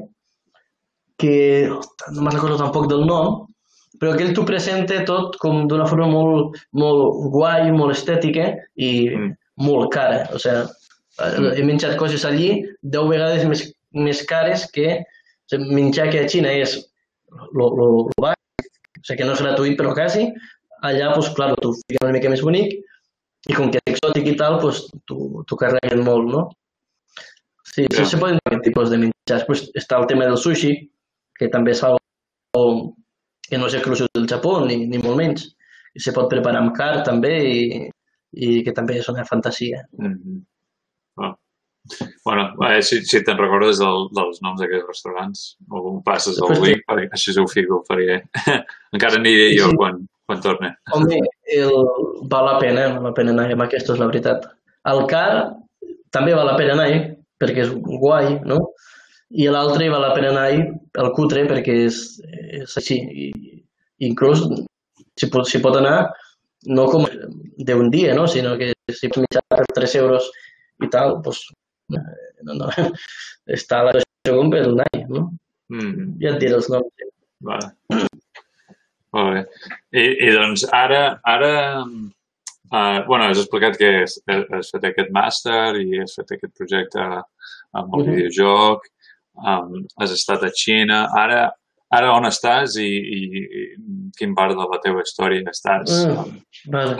que no me'n recordo tampoc del nom, però aquell t'ho presenta tot com d'una forma molt, molt guai, molt estètica i Mm. molt cara. O sigui, eh, he menjat coses allí 10 vegades més, més cares que o sigui, menjar que a Xina és lo, lo, lo baix, o sigui que no és gratuït però quasi, allà, pues, clar, t'ho fiquen una mica més bonic i com que és exòtic i tal, pues, t'ho carreguen molt, no? Sí, sí, se poden fer tipus de menjars. Pues, està el tema del sushi, que també és algo que no és exclusiu del Japó, ni, ni molt menys. I se pot preparar amb car també i, i que també és una fantasia. Mm -hmm. Bueno. veure si, si te'n recordes del, dels noms d'aquests restaurants, o em passes el Després te- link, perquè així ho fico, faré. Encara aniré jo Sí. quan, quan torne. Home, el, val la pena, val la pena anar amb aquesta és la veritat. El car també val la pena anar perquè és guai, no? I l'altre val la pena anar el cutre perquè és, és així. I, inclús si pot, si pot anar no com d'un dia, no? sinó que si pots mitjar per 3 euros i tal, doncs no, no, està a la com per un any, no? Mm, Ja et diré els noms. vale. Molt bé. I, i doncs ara, ara uh, bueno, has explicat que has, has fet aquest màster i has fet aquest projecte amb el Mhm. videojoc, um, has estat a Xina, ara ara on estàs i, i, i quin part de la teva història estàs? Mm, vale.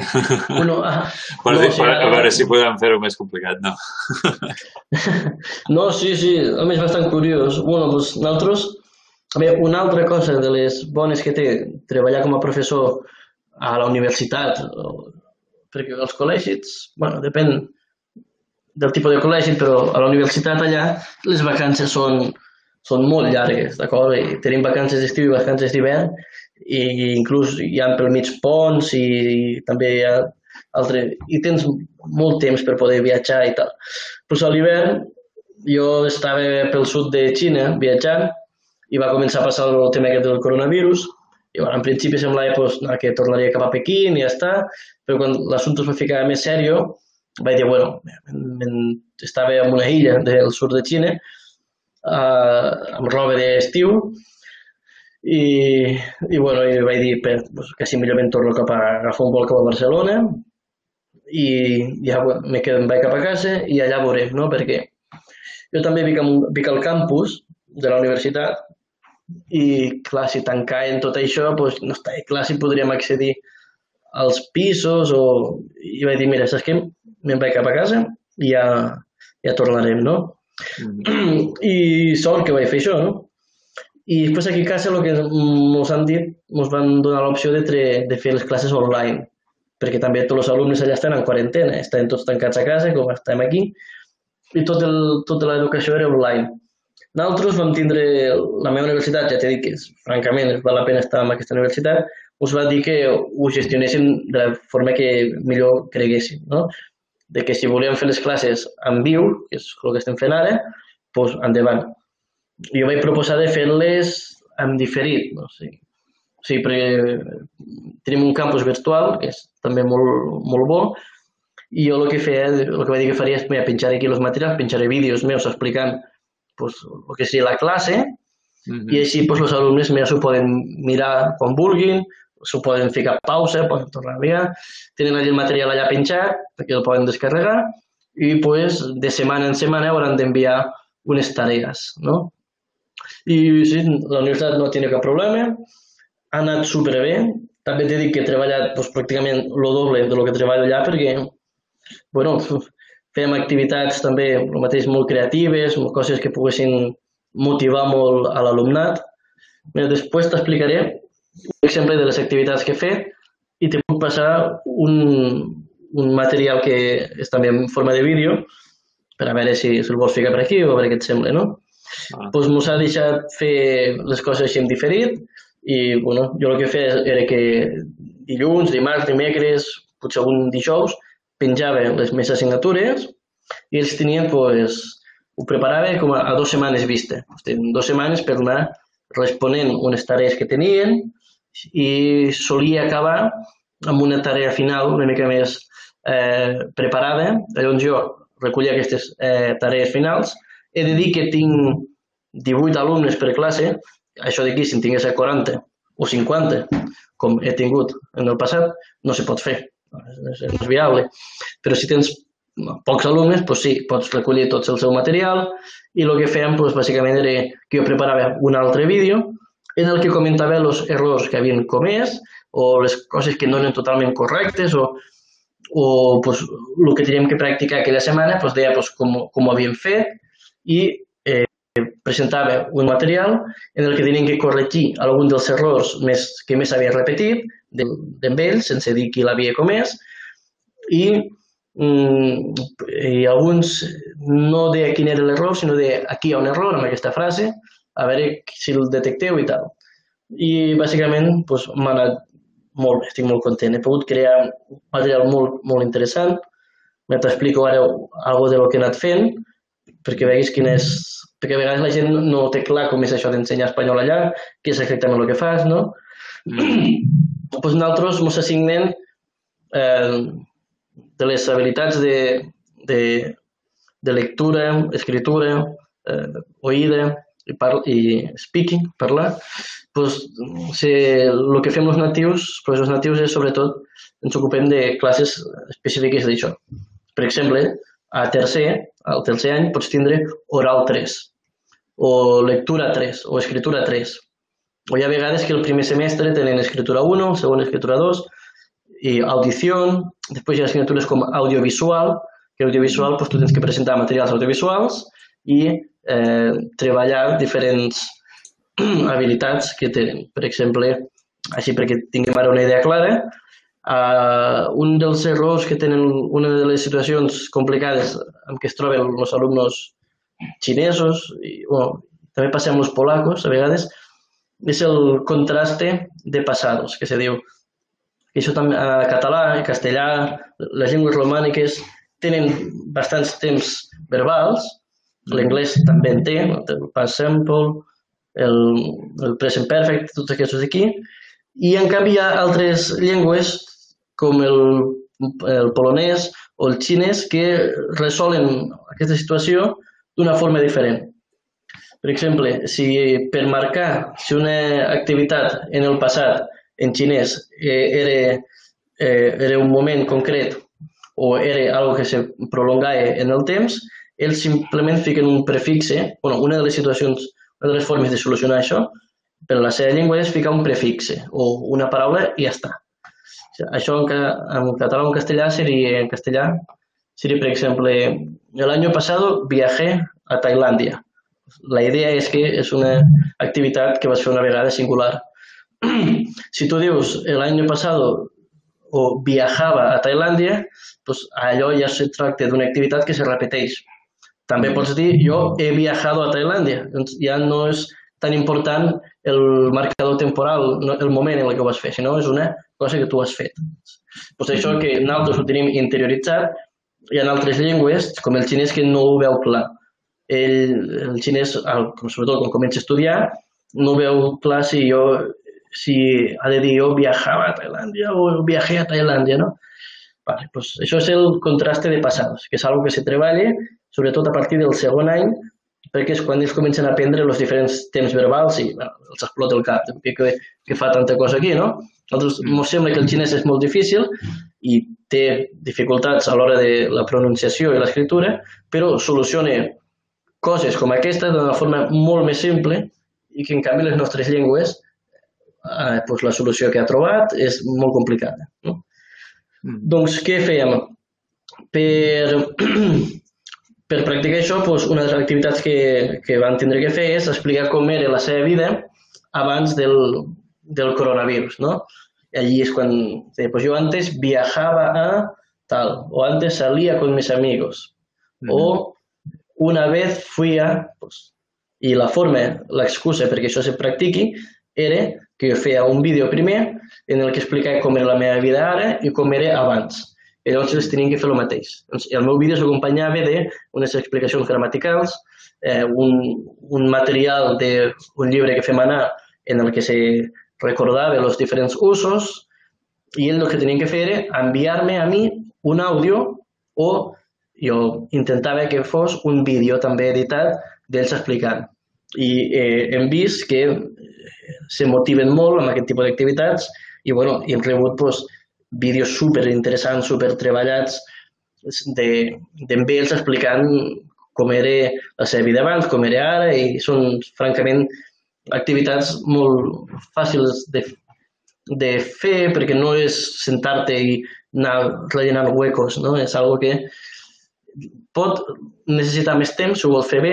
Bueno, ah, Per, no, dir, per, a veure si podem fer-ho més complicat, no? No, sí, sí, a més bastant curiós. Bueno, doncs nosaltres, a veure, una altra cosa de les bones que té treballar com a professor a la universitat, perquè els col·legis, bueno, depèn del tipus de col·legi, però a la universitat allà les vacances són, són molt llargues, d'acord? I tenim vacances d'estiu i vacances d'hivern, i inclús hi ha pel mig ponts i, i també hi ha altre... i tens molt temps per poder viatjar i tal. Pues a l'hivern jo estava pel sud de Xina viatjant i va començar a passar el tema aquest del coronavirus i bueno, en principi semblava pues, que tornaria cap a Pequín i ja està, però quan l'assumpte es va ficar més sèrio vaig dir, bueno, estava en una illa del sud de Xina uh, amb roba d'estiu i, i, bueno, i vaig dir, per, pues, quasi millor me'n torno cap a agafar un vol cap a Barcelona i ja me quedo, em vaig cap a casa i allà veurem, no? Perquè jo també vic, amb, vic al campus de la universitat i, clar, si tancaven tot això, doncs no està clar si podríem accedir als pisos o... I vaig dir, mira, saps què? Me'n vaig cap a casa i ja, ja tornarem, no? Mm. I sort que vaig fer això, no? I després aquí a casa el que ens han dit, ens van donar l'opció de, de fer les classes online, perquè també tots els alumnes allà estan en quarantena, estan tots tancats a casa, com estem aquí, i tot el, tota l'educació era online. Nosaltres vam tindre la meva universitat, ja t'he dit que francament val la pena estar en aquesta universitat, us va dir que ho gestionéssim de la forma que millor creguéssim, no? De que si volíem fer les classes en viu, que és el que estem fent ara, doncs endavant. Jo vaig proposar de fer-les en diferit, no? O sigui, o sigui, perquè tenim un campus virtual, que és també molt, molt bo, i jo el que feia, el que vaig dir que faria és mira, penjar aquí els materials, penjaré vídeos meus explicant pues, el que seria la classe, mm -hmm. i així pues, els alumnes mira, s'ho poden mirar quan vulguin, s'ho poden ficar pausa, poden tornar a mirar, tenen allà el material allà penjat perquè el poden descarregar i pues, de setmana en setmana hauran d'enviar unes tarees. No? I sí, la universitat no té cap problema, ha anat superbé. També t'he dit que he treballat doncs, pràcticament el doble de lo que treballo allà perquè bueno, fèiem activitats també el mateix molt creatives, coses que poguessin motivar molt a l'alumnat. Després t'explicaré un exemple de les activitats que he fet i te puc passar un, un material que és també en forma de vídeo per a veure si se'l vols ficar per aquí o a veure què et sembla, no? Ah. Doncs mos ha deixat fer les coses així en diferit i bueno, jo el que feia era que dilluns, dimarts, dimecres, potser algun dijous, penjava les meves assignatures i ells tenien, pues, ho preparava com a, a dues setmanes vista. Dues setmanes per anar responent unes tarees que tenien i solia acabar amb una tarea final una mica més eh, preparada, llavors jo recollia aquestes eh, tarees finals. He de dir que tinc 18 alumnes per classe això d'aquí, si en tingués 40 o 50, com he tingut en el passat, no se pot fer, és, és viable. Però si tens pocs alumnes, doncs sí, pots recollir tot el seu material i el que fèiem doncs, bàsicament era que jo preparava un altre vídeo en el que comentava els errors que havien comès o les coses que no eren totalment correctes o, o pues, el que teníem que practicar aquella setmana, pues, deia pues, com, com ho havíem fet i presentava un material en el que tenien que corregir algun dels errors més, que més havia repetit d'en ell, sense dir qui l'havia comès, i, mm, i alguns no de quin era l'error, sinó de aquí hi ha un error amb aquesta frase, a veure si el detecteu i tal. I bàsicament doncs, m'ha anat molt bé, estic molt content. He pogut crear un material molt, molt interessant. T'explico ara alguna de lo que he anat fent perquè veguis quin és perquè a vegades la gent no té clar com és això d'ensenyar espanyol allà, què és exactament el que fas, no? Mm. pues nosaltres ens assignen eh, de les habilitats de, de, de lectura, escritura, eh, oïda i, par i speaking, parlar, pues, si, el que fem els natius, pues els natius és sobretot ens ocupem de classes específiques d'això. Per exemple, a tercer, al tercer any pots tindre oral 3, o lectura 3 o escritura 3. O hi ha vegades que el primer semestre tenen escritura 1, el segon escritura 2 i audició, després hi ha assignatures com audiovisual, que audiovisual doncs, tu tens que presentar materials audiovisuals i eh, treballar diferents habilitats que tenen. Per exemple, així perquè tinguem ara una idea clara, eh, un dels errors que tenen, una de les situacions complicades amb què es troben els alumnes xinesos, i, bueno, també passem els polacos, a vegades, és el contraste de passados, que se diu. I això també, a català, i castellà, les llengües romàniques tenen bastants temps verbals, l'anglès també en té, el past simple, el, el present perfect, tots aquests d'aquí, i en canvi hi ha altres llengües com el, el polonès o el xinès que resolen aquesta situació d'una forma diferent. Per exemple, si per marcar si una activitat en el passat en xinès eh, era, eh, era un moment concret o era algo que se prolongava en el temps, ells simplement fiquen un prefixe, bueno, una de les situacions, una de les formes de solucionar això, per la seva llengua és ficar un prefixe o una paraula i ja està. Això en, en català o en castellà seria, en castellà, seria, per exemple, año pasado viajé a Tailandia. La idea és que és una activitat que vas fer una vegada singular. si tu dius año pasado o viajava a Tailàndia, pues allò ja se tracta d'una activitat que se repeteix. També pots dir, jo he viajado a Tailàndia. Doncs ja no és tan important el marcador temporal, el moment en el que ho vas fer, sinó és una cosa que tu has fet. Pues això que nosaltres ho tenim interioritzat, hi ha altres llengües, com el xinès, que no ho veu clar. Ell, el xinès, sobretot quan comença a estudiar, no veu clar si jo si ha de dir jo viajava a Tailàndia o viajé a Tailàndia, no? Vale, pues això és el contraste de passades, que és algo que se treballa sobretot a partir del segon any, perquè és quan ells comencen a aprendre els diferents temps verbals i bueno, els explota el cap, que, que, que fa tanta cosa aquí, no? Nosaltres ens sembla que el xinès és molt difícil i té dificultats a l'hora de la pronunciació i l'escriptura, però soluciona coses com aquesta d'una forma molt més simple i que en canvi les nostres llengües eh, doncs la solució que ha trobat és molt complicada. No? Mm. Doncs què fèiem? Per, per practicar això, doncs, una de les activitats que, que van tindre que fer és explicar com era la seva vida abans del, del coronavirus, ¿no? Y allí es cuando, pues yo antes viajaba a tal, o antes salía con mis amigos, uh -huh. o una vez fui a, pues, i la forma, l'excusa perquè això se practiqui, era que jo feia un vídeo primer en el que explicava com era la meva vida ara i com era abans. I llavors ells tenien que fer el mateix. Doncs el meu vídeo s'acompanyava d'unes explicacions gramaticals, eh, un, un material d'un llibre que fem anar en el que se recordava els diferents usos i ell el que tenia que fer era enviar-me a mi un àudio o jo intentava que fos un vídeo també editat d'ells explicant. I eh, hem vist que se motiven molt amb aquest tipus d'activitats i bueno, hem rebut pues, vídeos super interessants, super treballats d'en de, ells explicant com era la seva vida abans, com era ara i són francament activitats molt fàcils de, de fer perquè no és sentar-te i anar rellenant huecos, no? És algo que pot necessitar més temps ho vol fer bé,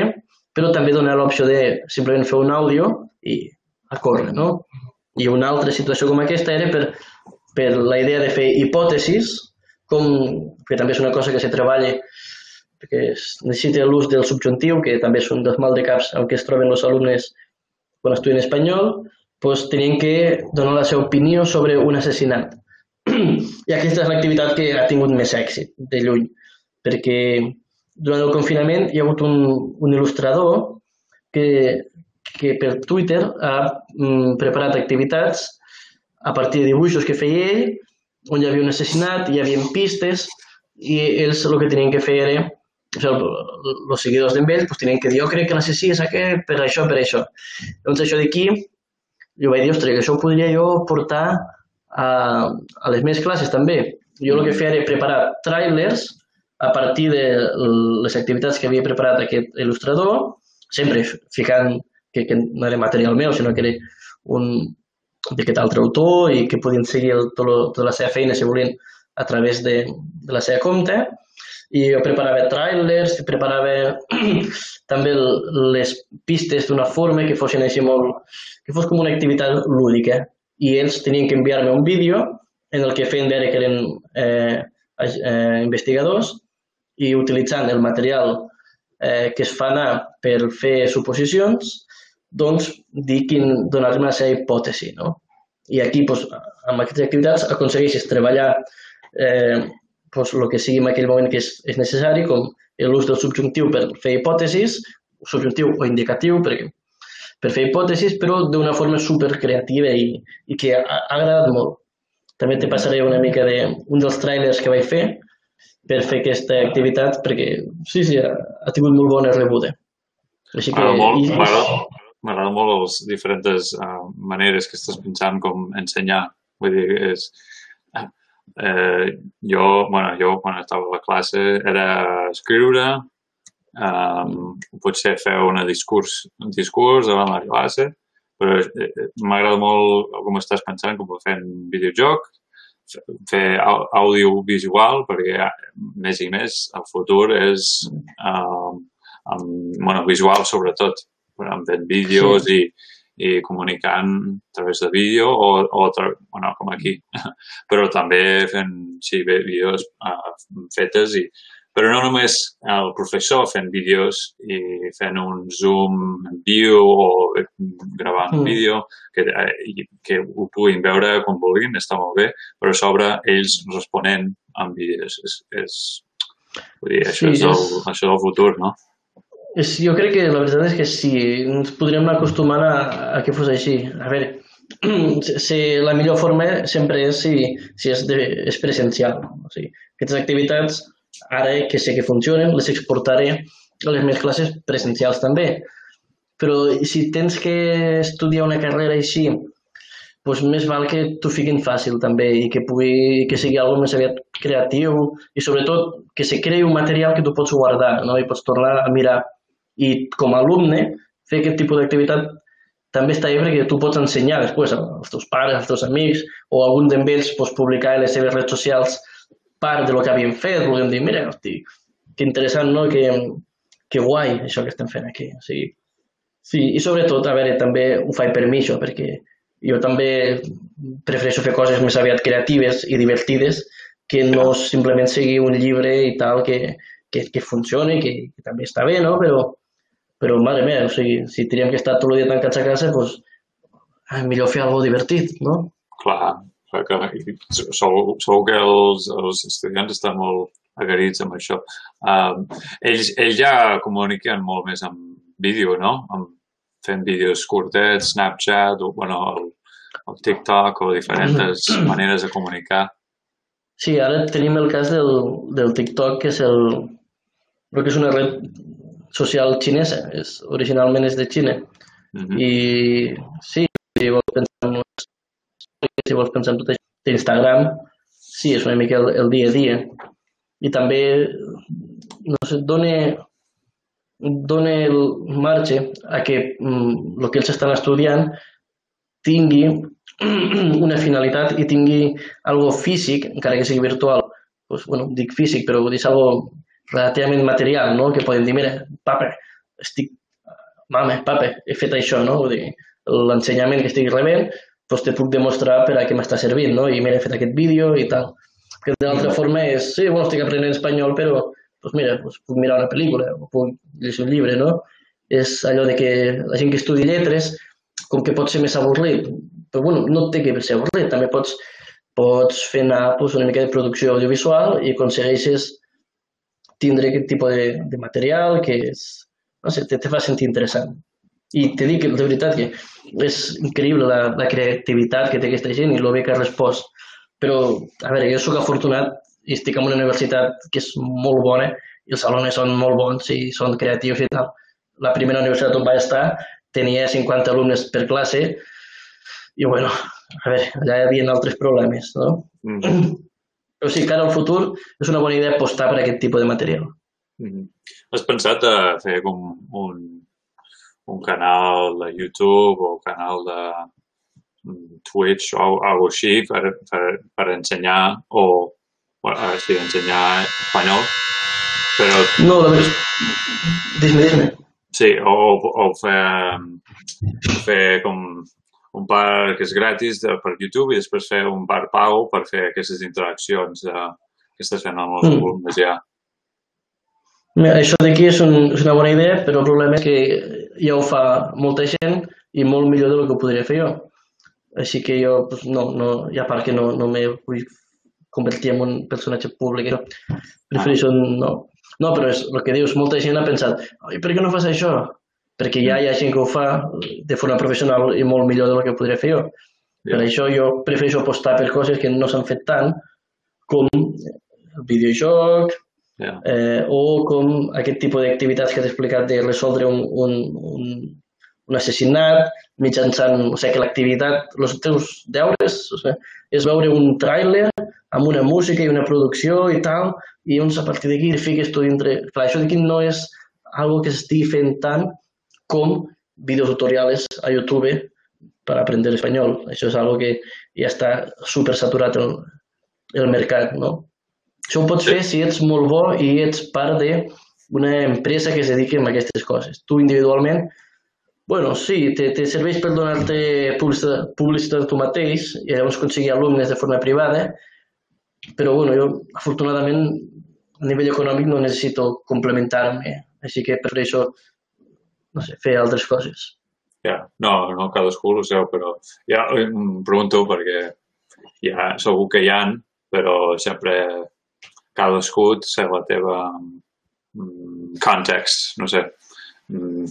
però també donar l'opció de simplement fer un àudio i a córrer, no? I una altra situació com aquesta era per, per la idea de fer hipòtesis, com, que també és una cosa que se treballa perquè es necessita l'ús del subjuntiu, que també és un dels mal de caps en què es troben els alumnes quan estudien espanyol, doncs tenien que donar la seva opinió sobre un assassinat. I aquesta és l'activitat que ha tingut més èxit, de lluny, perquè durant el confinament hi ha hagut un, un il·lustrador que, que per Twitter ha mm, preparat activitats a partir de dibuixos que feia ell, on hi havia un assassinat, hi havia pistes, i ells el que tenien que fer era o sigui, els seguidors d'en Vell pues, tenien que dir, jo crec que l'assassí és aquest per això, per això. Llavors això d'aquí, jo vaig dir, ostres, això ho podria jo portar a, a les meves classes també. Jo el que feia era preparar trailers a partir de les activitats que havia preparat aquest il·lustrador, sempre ficant que, que no era material meu, sinó que era un d'aquest altre autor i que podien seguir el, tot, tota la seva feina, si volien, a través de, de la seva compte i jo preparava trailers, preparava també les pistes d'una forma que fossin així molt... que fos com una activitat lúdica. I ells tenien que enviar-me un vídeo en el que feien veure que eren eh, eh, investigadors i utilitzant el material eh, que es fa anar per fer suposicions, doncs dir quin, donar-me la seva hipòtesi. No? I aquí, doncs, amb aquestes activitats, aconsegueixes treballar eh, pues, el que sigui en aquell moment que és, és necessari, com l'ús del subjuntiu per fer hipòtesis, subjuntiu o indicatiu, perquè, per fer hipòtesis, però d'una forma super creativa i, i que ha, ha agradat molt. També te passaré una mica de un dels trailers que vaig fer per fer aquesta activitat, perquè sí, sí, ha, ha tingut molt bona rebuda. Així que... M'agrada molt, molt les diferents uh, maneres que estàs pensant com ensenyar. Vull dir, és, eh, jo, bueno, jo quan estava a la classe era escriure, um, potser fer un discurs, un discurs davant la classe, però eh, m'agrada molt com estàs pensant, com fer un videojoc, fer audiovisual, perquè més i més el futur és um, amb, bueno, visual sobretot, amb vídeos sí. i, i comunicant a través de vídeo o, o bueno, com aquí, però també fent sí, vídeos uh, fetes i però no només el professor fent vídeos i fent un zoom en viu o gravant un Mm. vídeo, que, eh, que ho puguin veure com vulguin, està molt bé, però a sobre ells responent amb vídeos. És, és, vull dir, això, Sí, és el, és- això és el futur, no? És, jo crec que la veritat és que sí, ens podríem anar acostumant a, a que fos així. A veure, si, la millor forma sempre és si, si és, de, és presencial. O sigui, aquestes activitats, ara que sé que funcionen, les exportaré a les meves classes presencials també. Però si tens que estudiar una carrera així, doncs més val que t'ho fiquin fàcil també i que pugui que sigui algo més aviat creatiu i sobretot que se creï un material que tu pots guardar no? i pots tornar a mirar. I com a alumne, fer aquest tipus d'activitat també està bé perquè tu pots ensenyar després als teus pares, als teus amics o algun d'ells pots publicar a les seves redes socials part de lo que havien fet, volguem dir, mira, hosti, que interessant, no? Que, que guai això que estem fent aquí. O sigui, sí, i sobretot, a veure, també ho faig per mi això, perquè jo també prefereixo fer coses més aviat creatives i divertides que no simplement seguir un llibre i tal que, que, que funcioni, que, que també està bé, no? Però, però mare meva, o sigui, si teníem que estar tot el dia tancats a casa, doncs ah, millor fer alguna divertit, no? Clar, clar que segur, segur que els, els estudiants estan molt agarits amb això. Um, ells, ells ja comuniquen molt més amb vídeo, no? Amb, fent vídeos curtets, Snapchat, o, bueno, el, el TikTok o diferents maneres de comunicar. Sí, ara tenim el cas del, del TikTok, que és el, crec que és una red social xinesa, és, originalment és de Xina. Mm -hmm. I sí, si vols pensar en les si vols pensar en tot això d'Instagram, sí, és una mica el, el dia a dia. I també, no sé, dona, dona el marge a que mm, el que ells estan estudiant tingui una finalitat i tingui algo físic, encara que sigui virtual. Pues, bueno, dic físic, però vull dir, algo relativament material, no? Que poden dir, mira, papa, estic, mama, papa, he fet això, no? Vull dir, l'ensenyament que estic rebent, doncs te puc demostrar per a què m'està servint, no? I mira, he fet aquest vídeo i tal. Que de l'altra forma és, sí, bueno, estic aprenent espanyol, però, doncs mira, doncs puc mirar una pel·lícula, o puc llegir un llibre, no? És allò de que la gent que estudi lletres, com que pot ser més avorrit, però bueno, no té que ser avorrit, també pots, pots fer anar doncs, una mica de producció audiovisual i aconsegueixes tindre aquest tipus de, de material que és, no sé, te, te fa sentir interessant. I te dic, de veritat, que és increïble la, la creativitat que té aquesta gent i el bé que ha respost. Però, a veure, jo sóc afortunat i estic en una universitat que és molt bona i els alumnes són molt bons i són creatius i tal. La primera universitat on vaig estar tenia 50 alumnes per classe i, bueno, a veure, allà hi havia altres problemes, no? Mm. Però sí, cara al futur és una bona idea apostar per aquest tipus de material. Mm -hmm. Has pensat a fer com un, un canal de YouTube o canal de Twitch o algo així per, per, per ensenyar o bueno, sí, ensenyar espanyol però No, la veritat... Dis-me, dis-me. sí, o, o fer, fer com un part que és gratis de, per YouTube i després fer un part pago per fer aquestes interaccions de, que estàs fent amb els Mm. alumnes ja. Mira, això d'aquí és, un, és una bona idea, però el problema és que ja ho fa molta gent i molt millor del que ho podria fer jo. Així que jo, doncs, no, no, i a part que no, no me vull convertir en un personatge públic, no. prefereixo no. No, però és el que dius, molta gent ha pensat, per què no fas això? Perquè ja hi ha gent que ho fa de forma professional i molt millor del que podria fer jo. Per això jo prefereixo apostar per coses que no s'han fet tant, com el videojoc, Yeah. eh, o com aquest tipus d'activitats que t'he explicat de resoldre un, un, un, un assassinat mitjançant, o sigui, que l'activitat, els teus deures, o sigui, és veure un tràiler amb una música i una producció i tal, i llavors a partir d'aquí fiques tu dintre... Clar, això d'aquí no és algo que s'estigui fent tant com videotutorials a YouTube per aprendre espanyol. Això és algo que ja està super saturat el, el mercat, no? Això ho pots Sí. fer si ets molt bo i ets part d'una empresa que es dediqui a aquestes coses. Tu individualment, bueno, sí, te, te serveix per donar-te publicitat, publicitat tu mateix i llavors aconseguir alumnes de forma privada, però bueno, jo afortunadament a nivell econòmic no necessito complementar-me, així que prefereixo, no sé, fer altres coses. Ja, no, no, cadascú ho seu, però ja em pregunto perquè ja segur que hi ha, però sempre cadascú té la teva mm, context, no sé. Mm,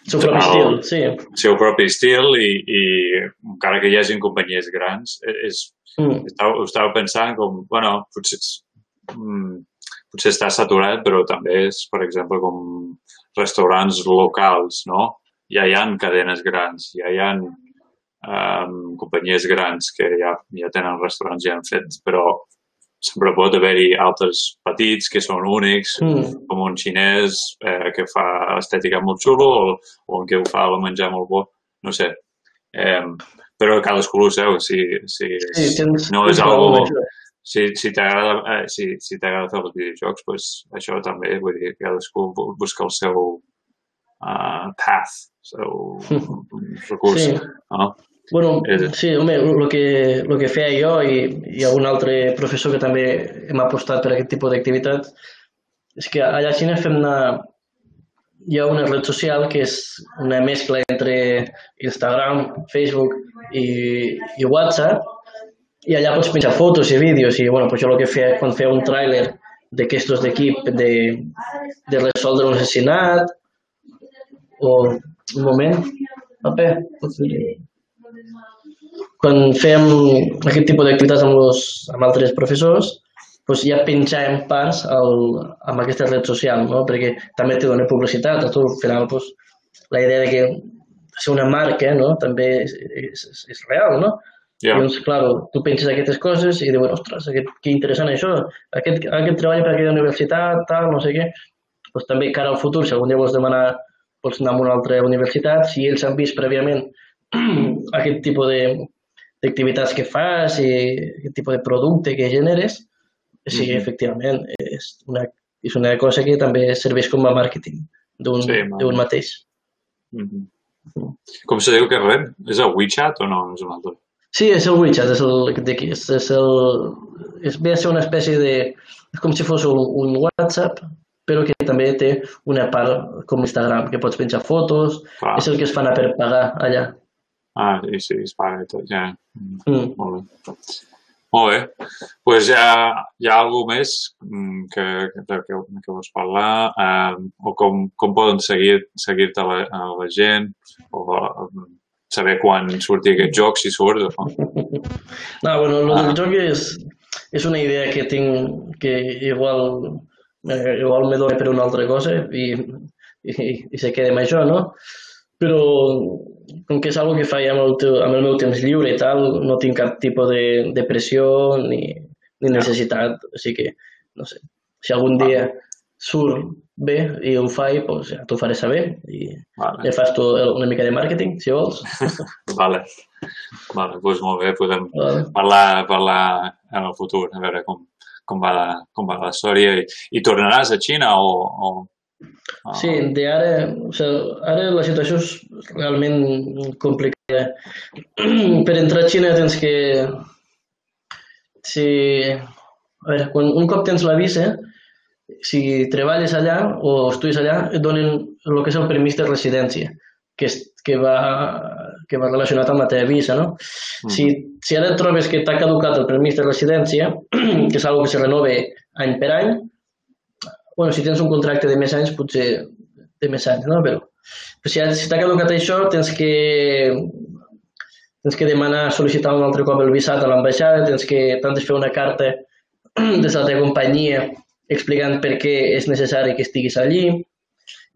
El seu propi estil, sí. el seu propi estil i, i encara que hi hagi companyies grans, és, Mm. estava, ho estava pensant com, bueno, potser, mm, potser està saturat, però també és, per exemple, com restaurants locals, no? Ja hi ha cadenes grans, ja hi ha um, companyies grans que ja, ja tenen restaurants ja han fet, però sempre pot haver-hi altres petits que són únics, Mm. com un xinès eh, que fa estètica molt xulo o, o un que ho fa el menjar molt bo, no sé. Eh, però cadascú ho seu, si, si Sí, tens, no és algo... Si, si t'agrada eh, si, si t'agrada els videojocs, pues, això també, vull dir, cadascú bu- busca el seu uh, path, el seu recurs, Sí. no? Bueno, sí, home, el que, lo que feia jo i, i algun altre professor que també hem apostat per aquest tipus d'activitats és que allà a Xina fem una... Hi ha una red social que és una mescla entre Instagram, Facebook i, i WhatsApp i allà pots penjar fotos i vídeos i bueno, pues jo el que feia quan feia un tràiler d'aquestos d'equip de, de resoldre un assassinat o un moment, dir quan fèiem aquest tipus d'activitats amb, los, amb altres professors, doncs ja penjàvem parts al, amb aquesta red social, no? perquè també te dona publicitat, a tu al final doncs, la idea de que ser una marca no? també és, és, és real, no? Ja, Llavors, clar, tu penses aquestes coses i dius, ostres, aquest, que interessant això, aquest, aquest treball per aquella universitat, tal, no sé què. Doncs també cara al futur, si algun dia vols demanar, vols anar a una altra universitat, si ells han vist prèviament aquest tipus de d'activitats que fas i aquest tipus de producte que generes, sí, Mhm. efectivament, és una, és una cosa que també serveix com a màrqueting d'un Sí, mateix. mhm. Com se diu que rep? És el WeChat o no? És un altre? Sí, és el WeChat, és el d'aquí. És, és el... És, ve a ser una espècie de... És com si fos un, un WhatsApp, però que també té una part com Instagram, que pots penjar fotos, Clar. és el que es fan a per pagar allà. Ah, i sí, es paga i tot, ja. Mm. Molt bé. Molt bé. Pues ha, hi ha alguna més mm, que, que, que, que vols parlar? Um, o com, com poden seguir- seguir-te la, a la gent? O saber quan surti aquest joc, si surt? O... No, bueno, el Ah. del joc és, és una idea que tinc que igual, eh, igual me dona per una altra cosa i, i, i se queda amb això, no? Però com que és algo que faig amb el, teu, amb el meu temps lliure i tal, no tinc cap tipus de, de pressió ni, ni necessitat, així que, no sé, si algun dia surt bé i ho faig, doncs ja t'ho faré saber i Vale, ja fas tu una mica de màrqueting, si vols. vale. Vale, doncs molt bé, podem Vale. parlar, parlar en el futur, a veure com, com va la, com va la història. I, i tornaràs a Xina o... o, o... Sí, de ara, o sigui, ara la situació és realment complicada. Per entrar a Xina tens que... Si... A veure, quan un cop tens la visa, si treballes allà o estudies allà, et donen el que és el permís de residència, que, és, que, va, que va relacionat amb la teva visa, no? Si, si ara et trobes que t'ha caducat el permís de residència, que és una que se renova any per any, bueno, si tens un contracte de més anys, potser de més anys, no? Però, però si, si t'ha caducat això, tens que, tens que demanar, sol·licitar un altre cop el visat a l'ambaixada, tens que t'han de fer una carta des de la teva companyia explicant per què és necessari que estiguis allí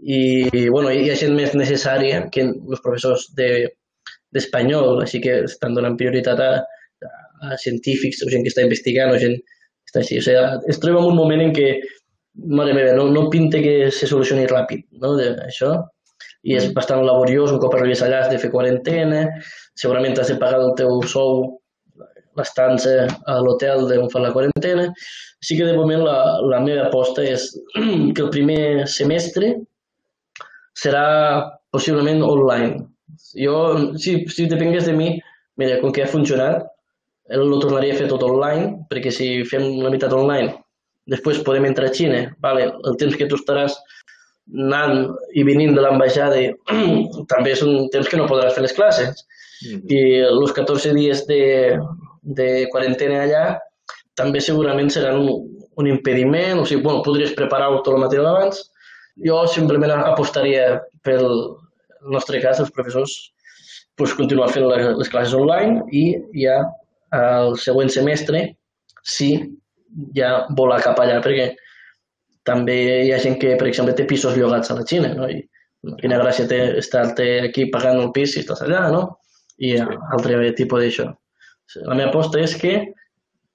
i, bueno, hi ha gent més necessària que els professors de- d'espanyol, així que estan donant prioritat a, a científics o gent que està investigant o gent que està així. O sigui, es troba en un moment en què, mare meva, no, no pinta que se solucioni ràpid, no, de, això. I és bastant laboriós, un cop arribes allà has de fer quarantena, segurament has de pagar el teu sou l'estança a l'hotel d'on fa la quarantena. Així que de moment la, la meva aposta és que el primer semestre serà possiblement online. Jo, si, si depengués de mi, mira, com que ha funcionat, el- lo tornaria a fer tot online, perquè si fem la meitat online després podem entrar a Xina, vale? el temps que tu estaràs anant i venint de l'ambaixada també és un temps que no podràs fer les classes. Mm -hmm. I els 14 dies de, de quarantena allà també segurament seran un, un impediment, o sigui, bueno, podries preparar-ho tot el material abans. Jo simplement apostaria pel nostre cas, els professors, pues, continuar fent les classes online i ja el següent semestre sí ja volar cap allà, perquè també hi ha gent que, per exemple, té pisos llogats a la Xina, no? I quina gràcia té estar-te aquí pagant el pis si estàs allà, no? I sí. altre tipus d'això. La meva aposta és que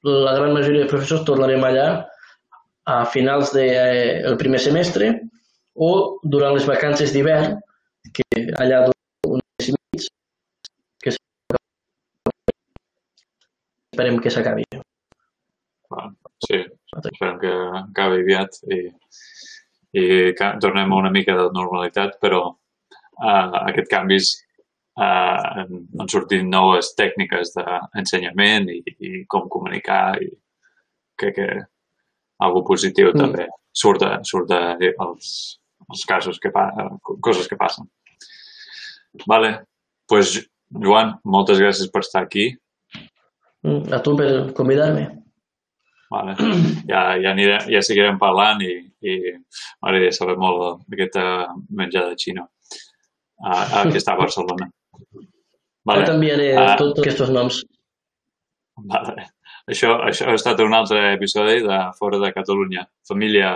la gran majoria de professors tornarem allà a finals del de, eh, primer semestre o durant les vacances d'hivern, que allà d'un mes i mig, que esperem que s'acabi. Sí, esperem que acabi aviat i, i tornem a una mica de normalitat, però uh, aquest canvis uh, han sortit noves tècniques d'ensenyament i, i com comunicar i crec que algo positiu mm. també surt de, surt de els, els casos que coses que passen. Vale, pues Joan, moltes gràcies per estar aquí. Mm, a tu per convidar-me. Vale. Ja, ja, aniré, ja seguirem parlant i, i m'agradaria saber molt d'aquesta menjada xina a, a, que està a Barcelona. Vale. Jo t'enviaré uh, tots aquests noms. Vale. Això, això ha estat un altre episodi de Fora de Catalunya. Família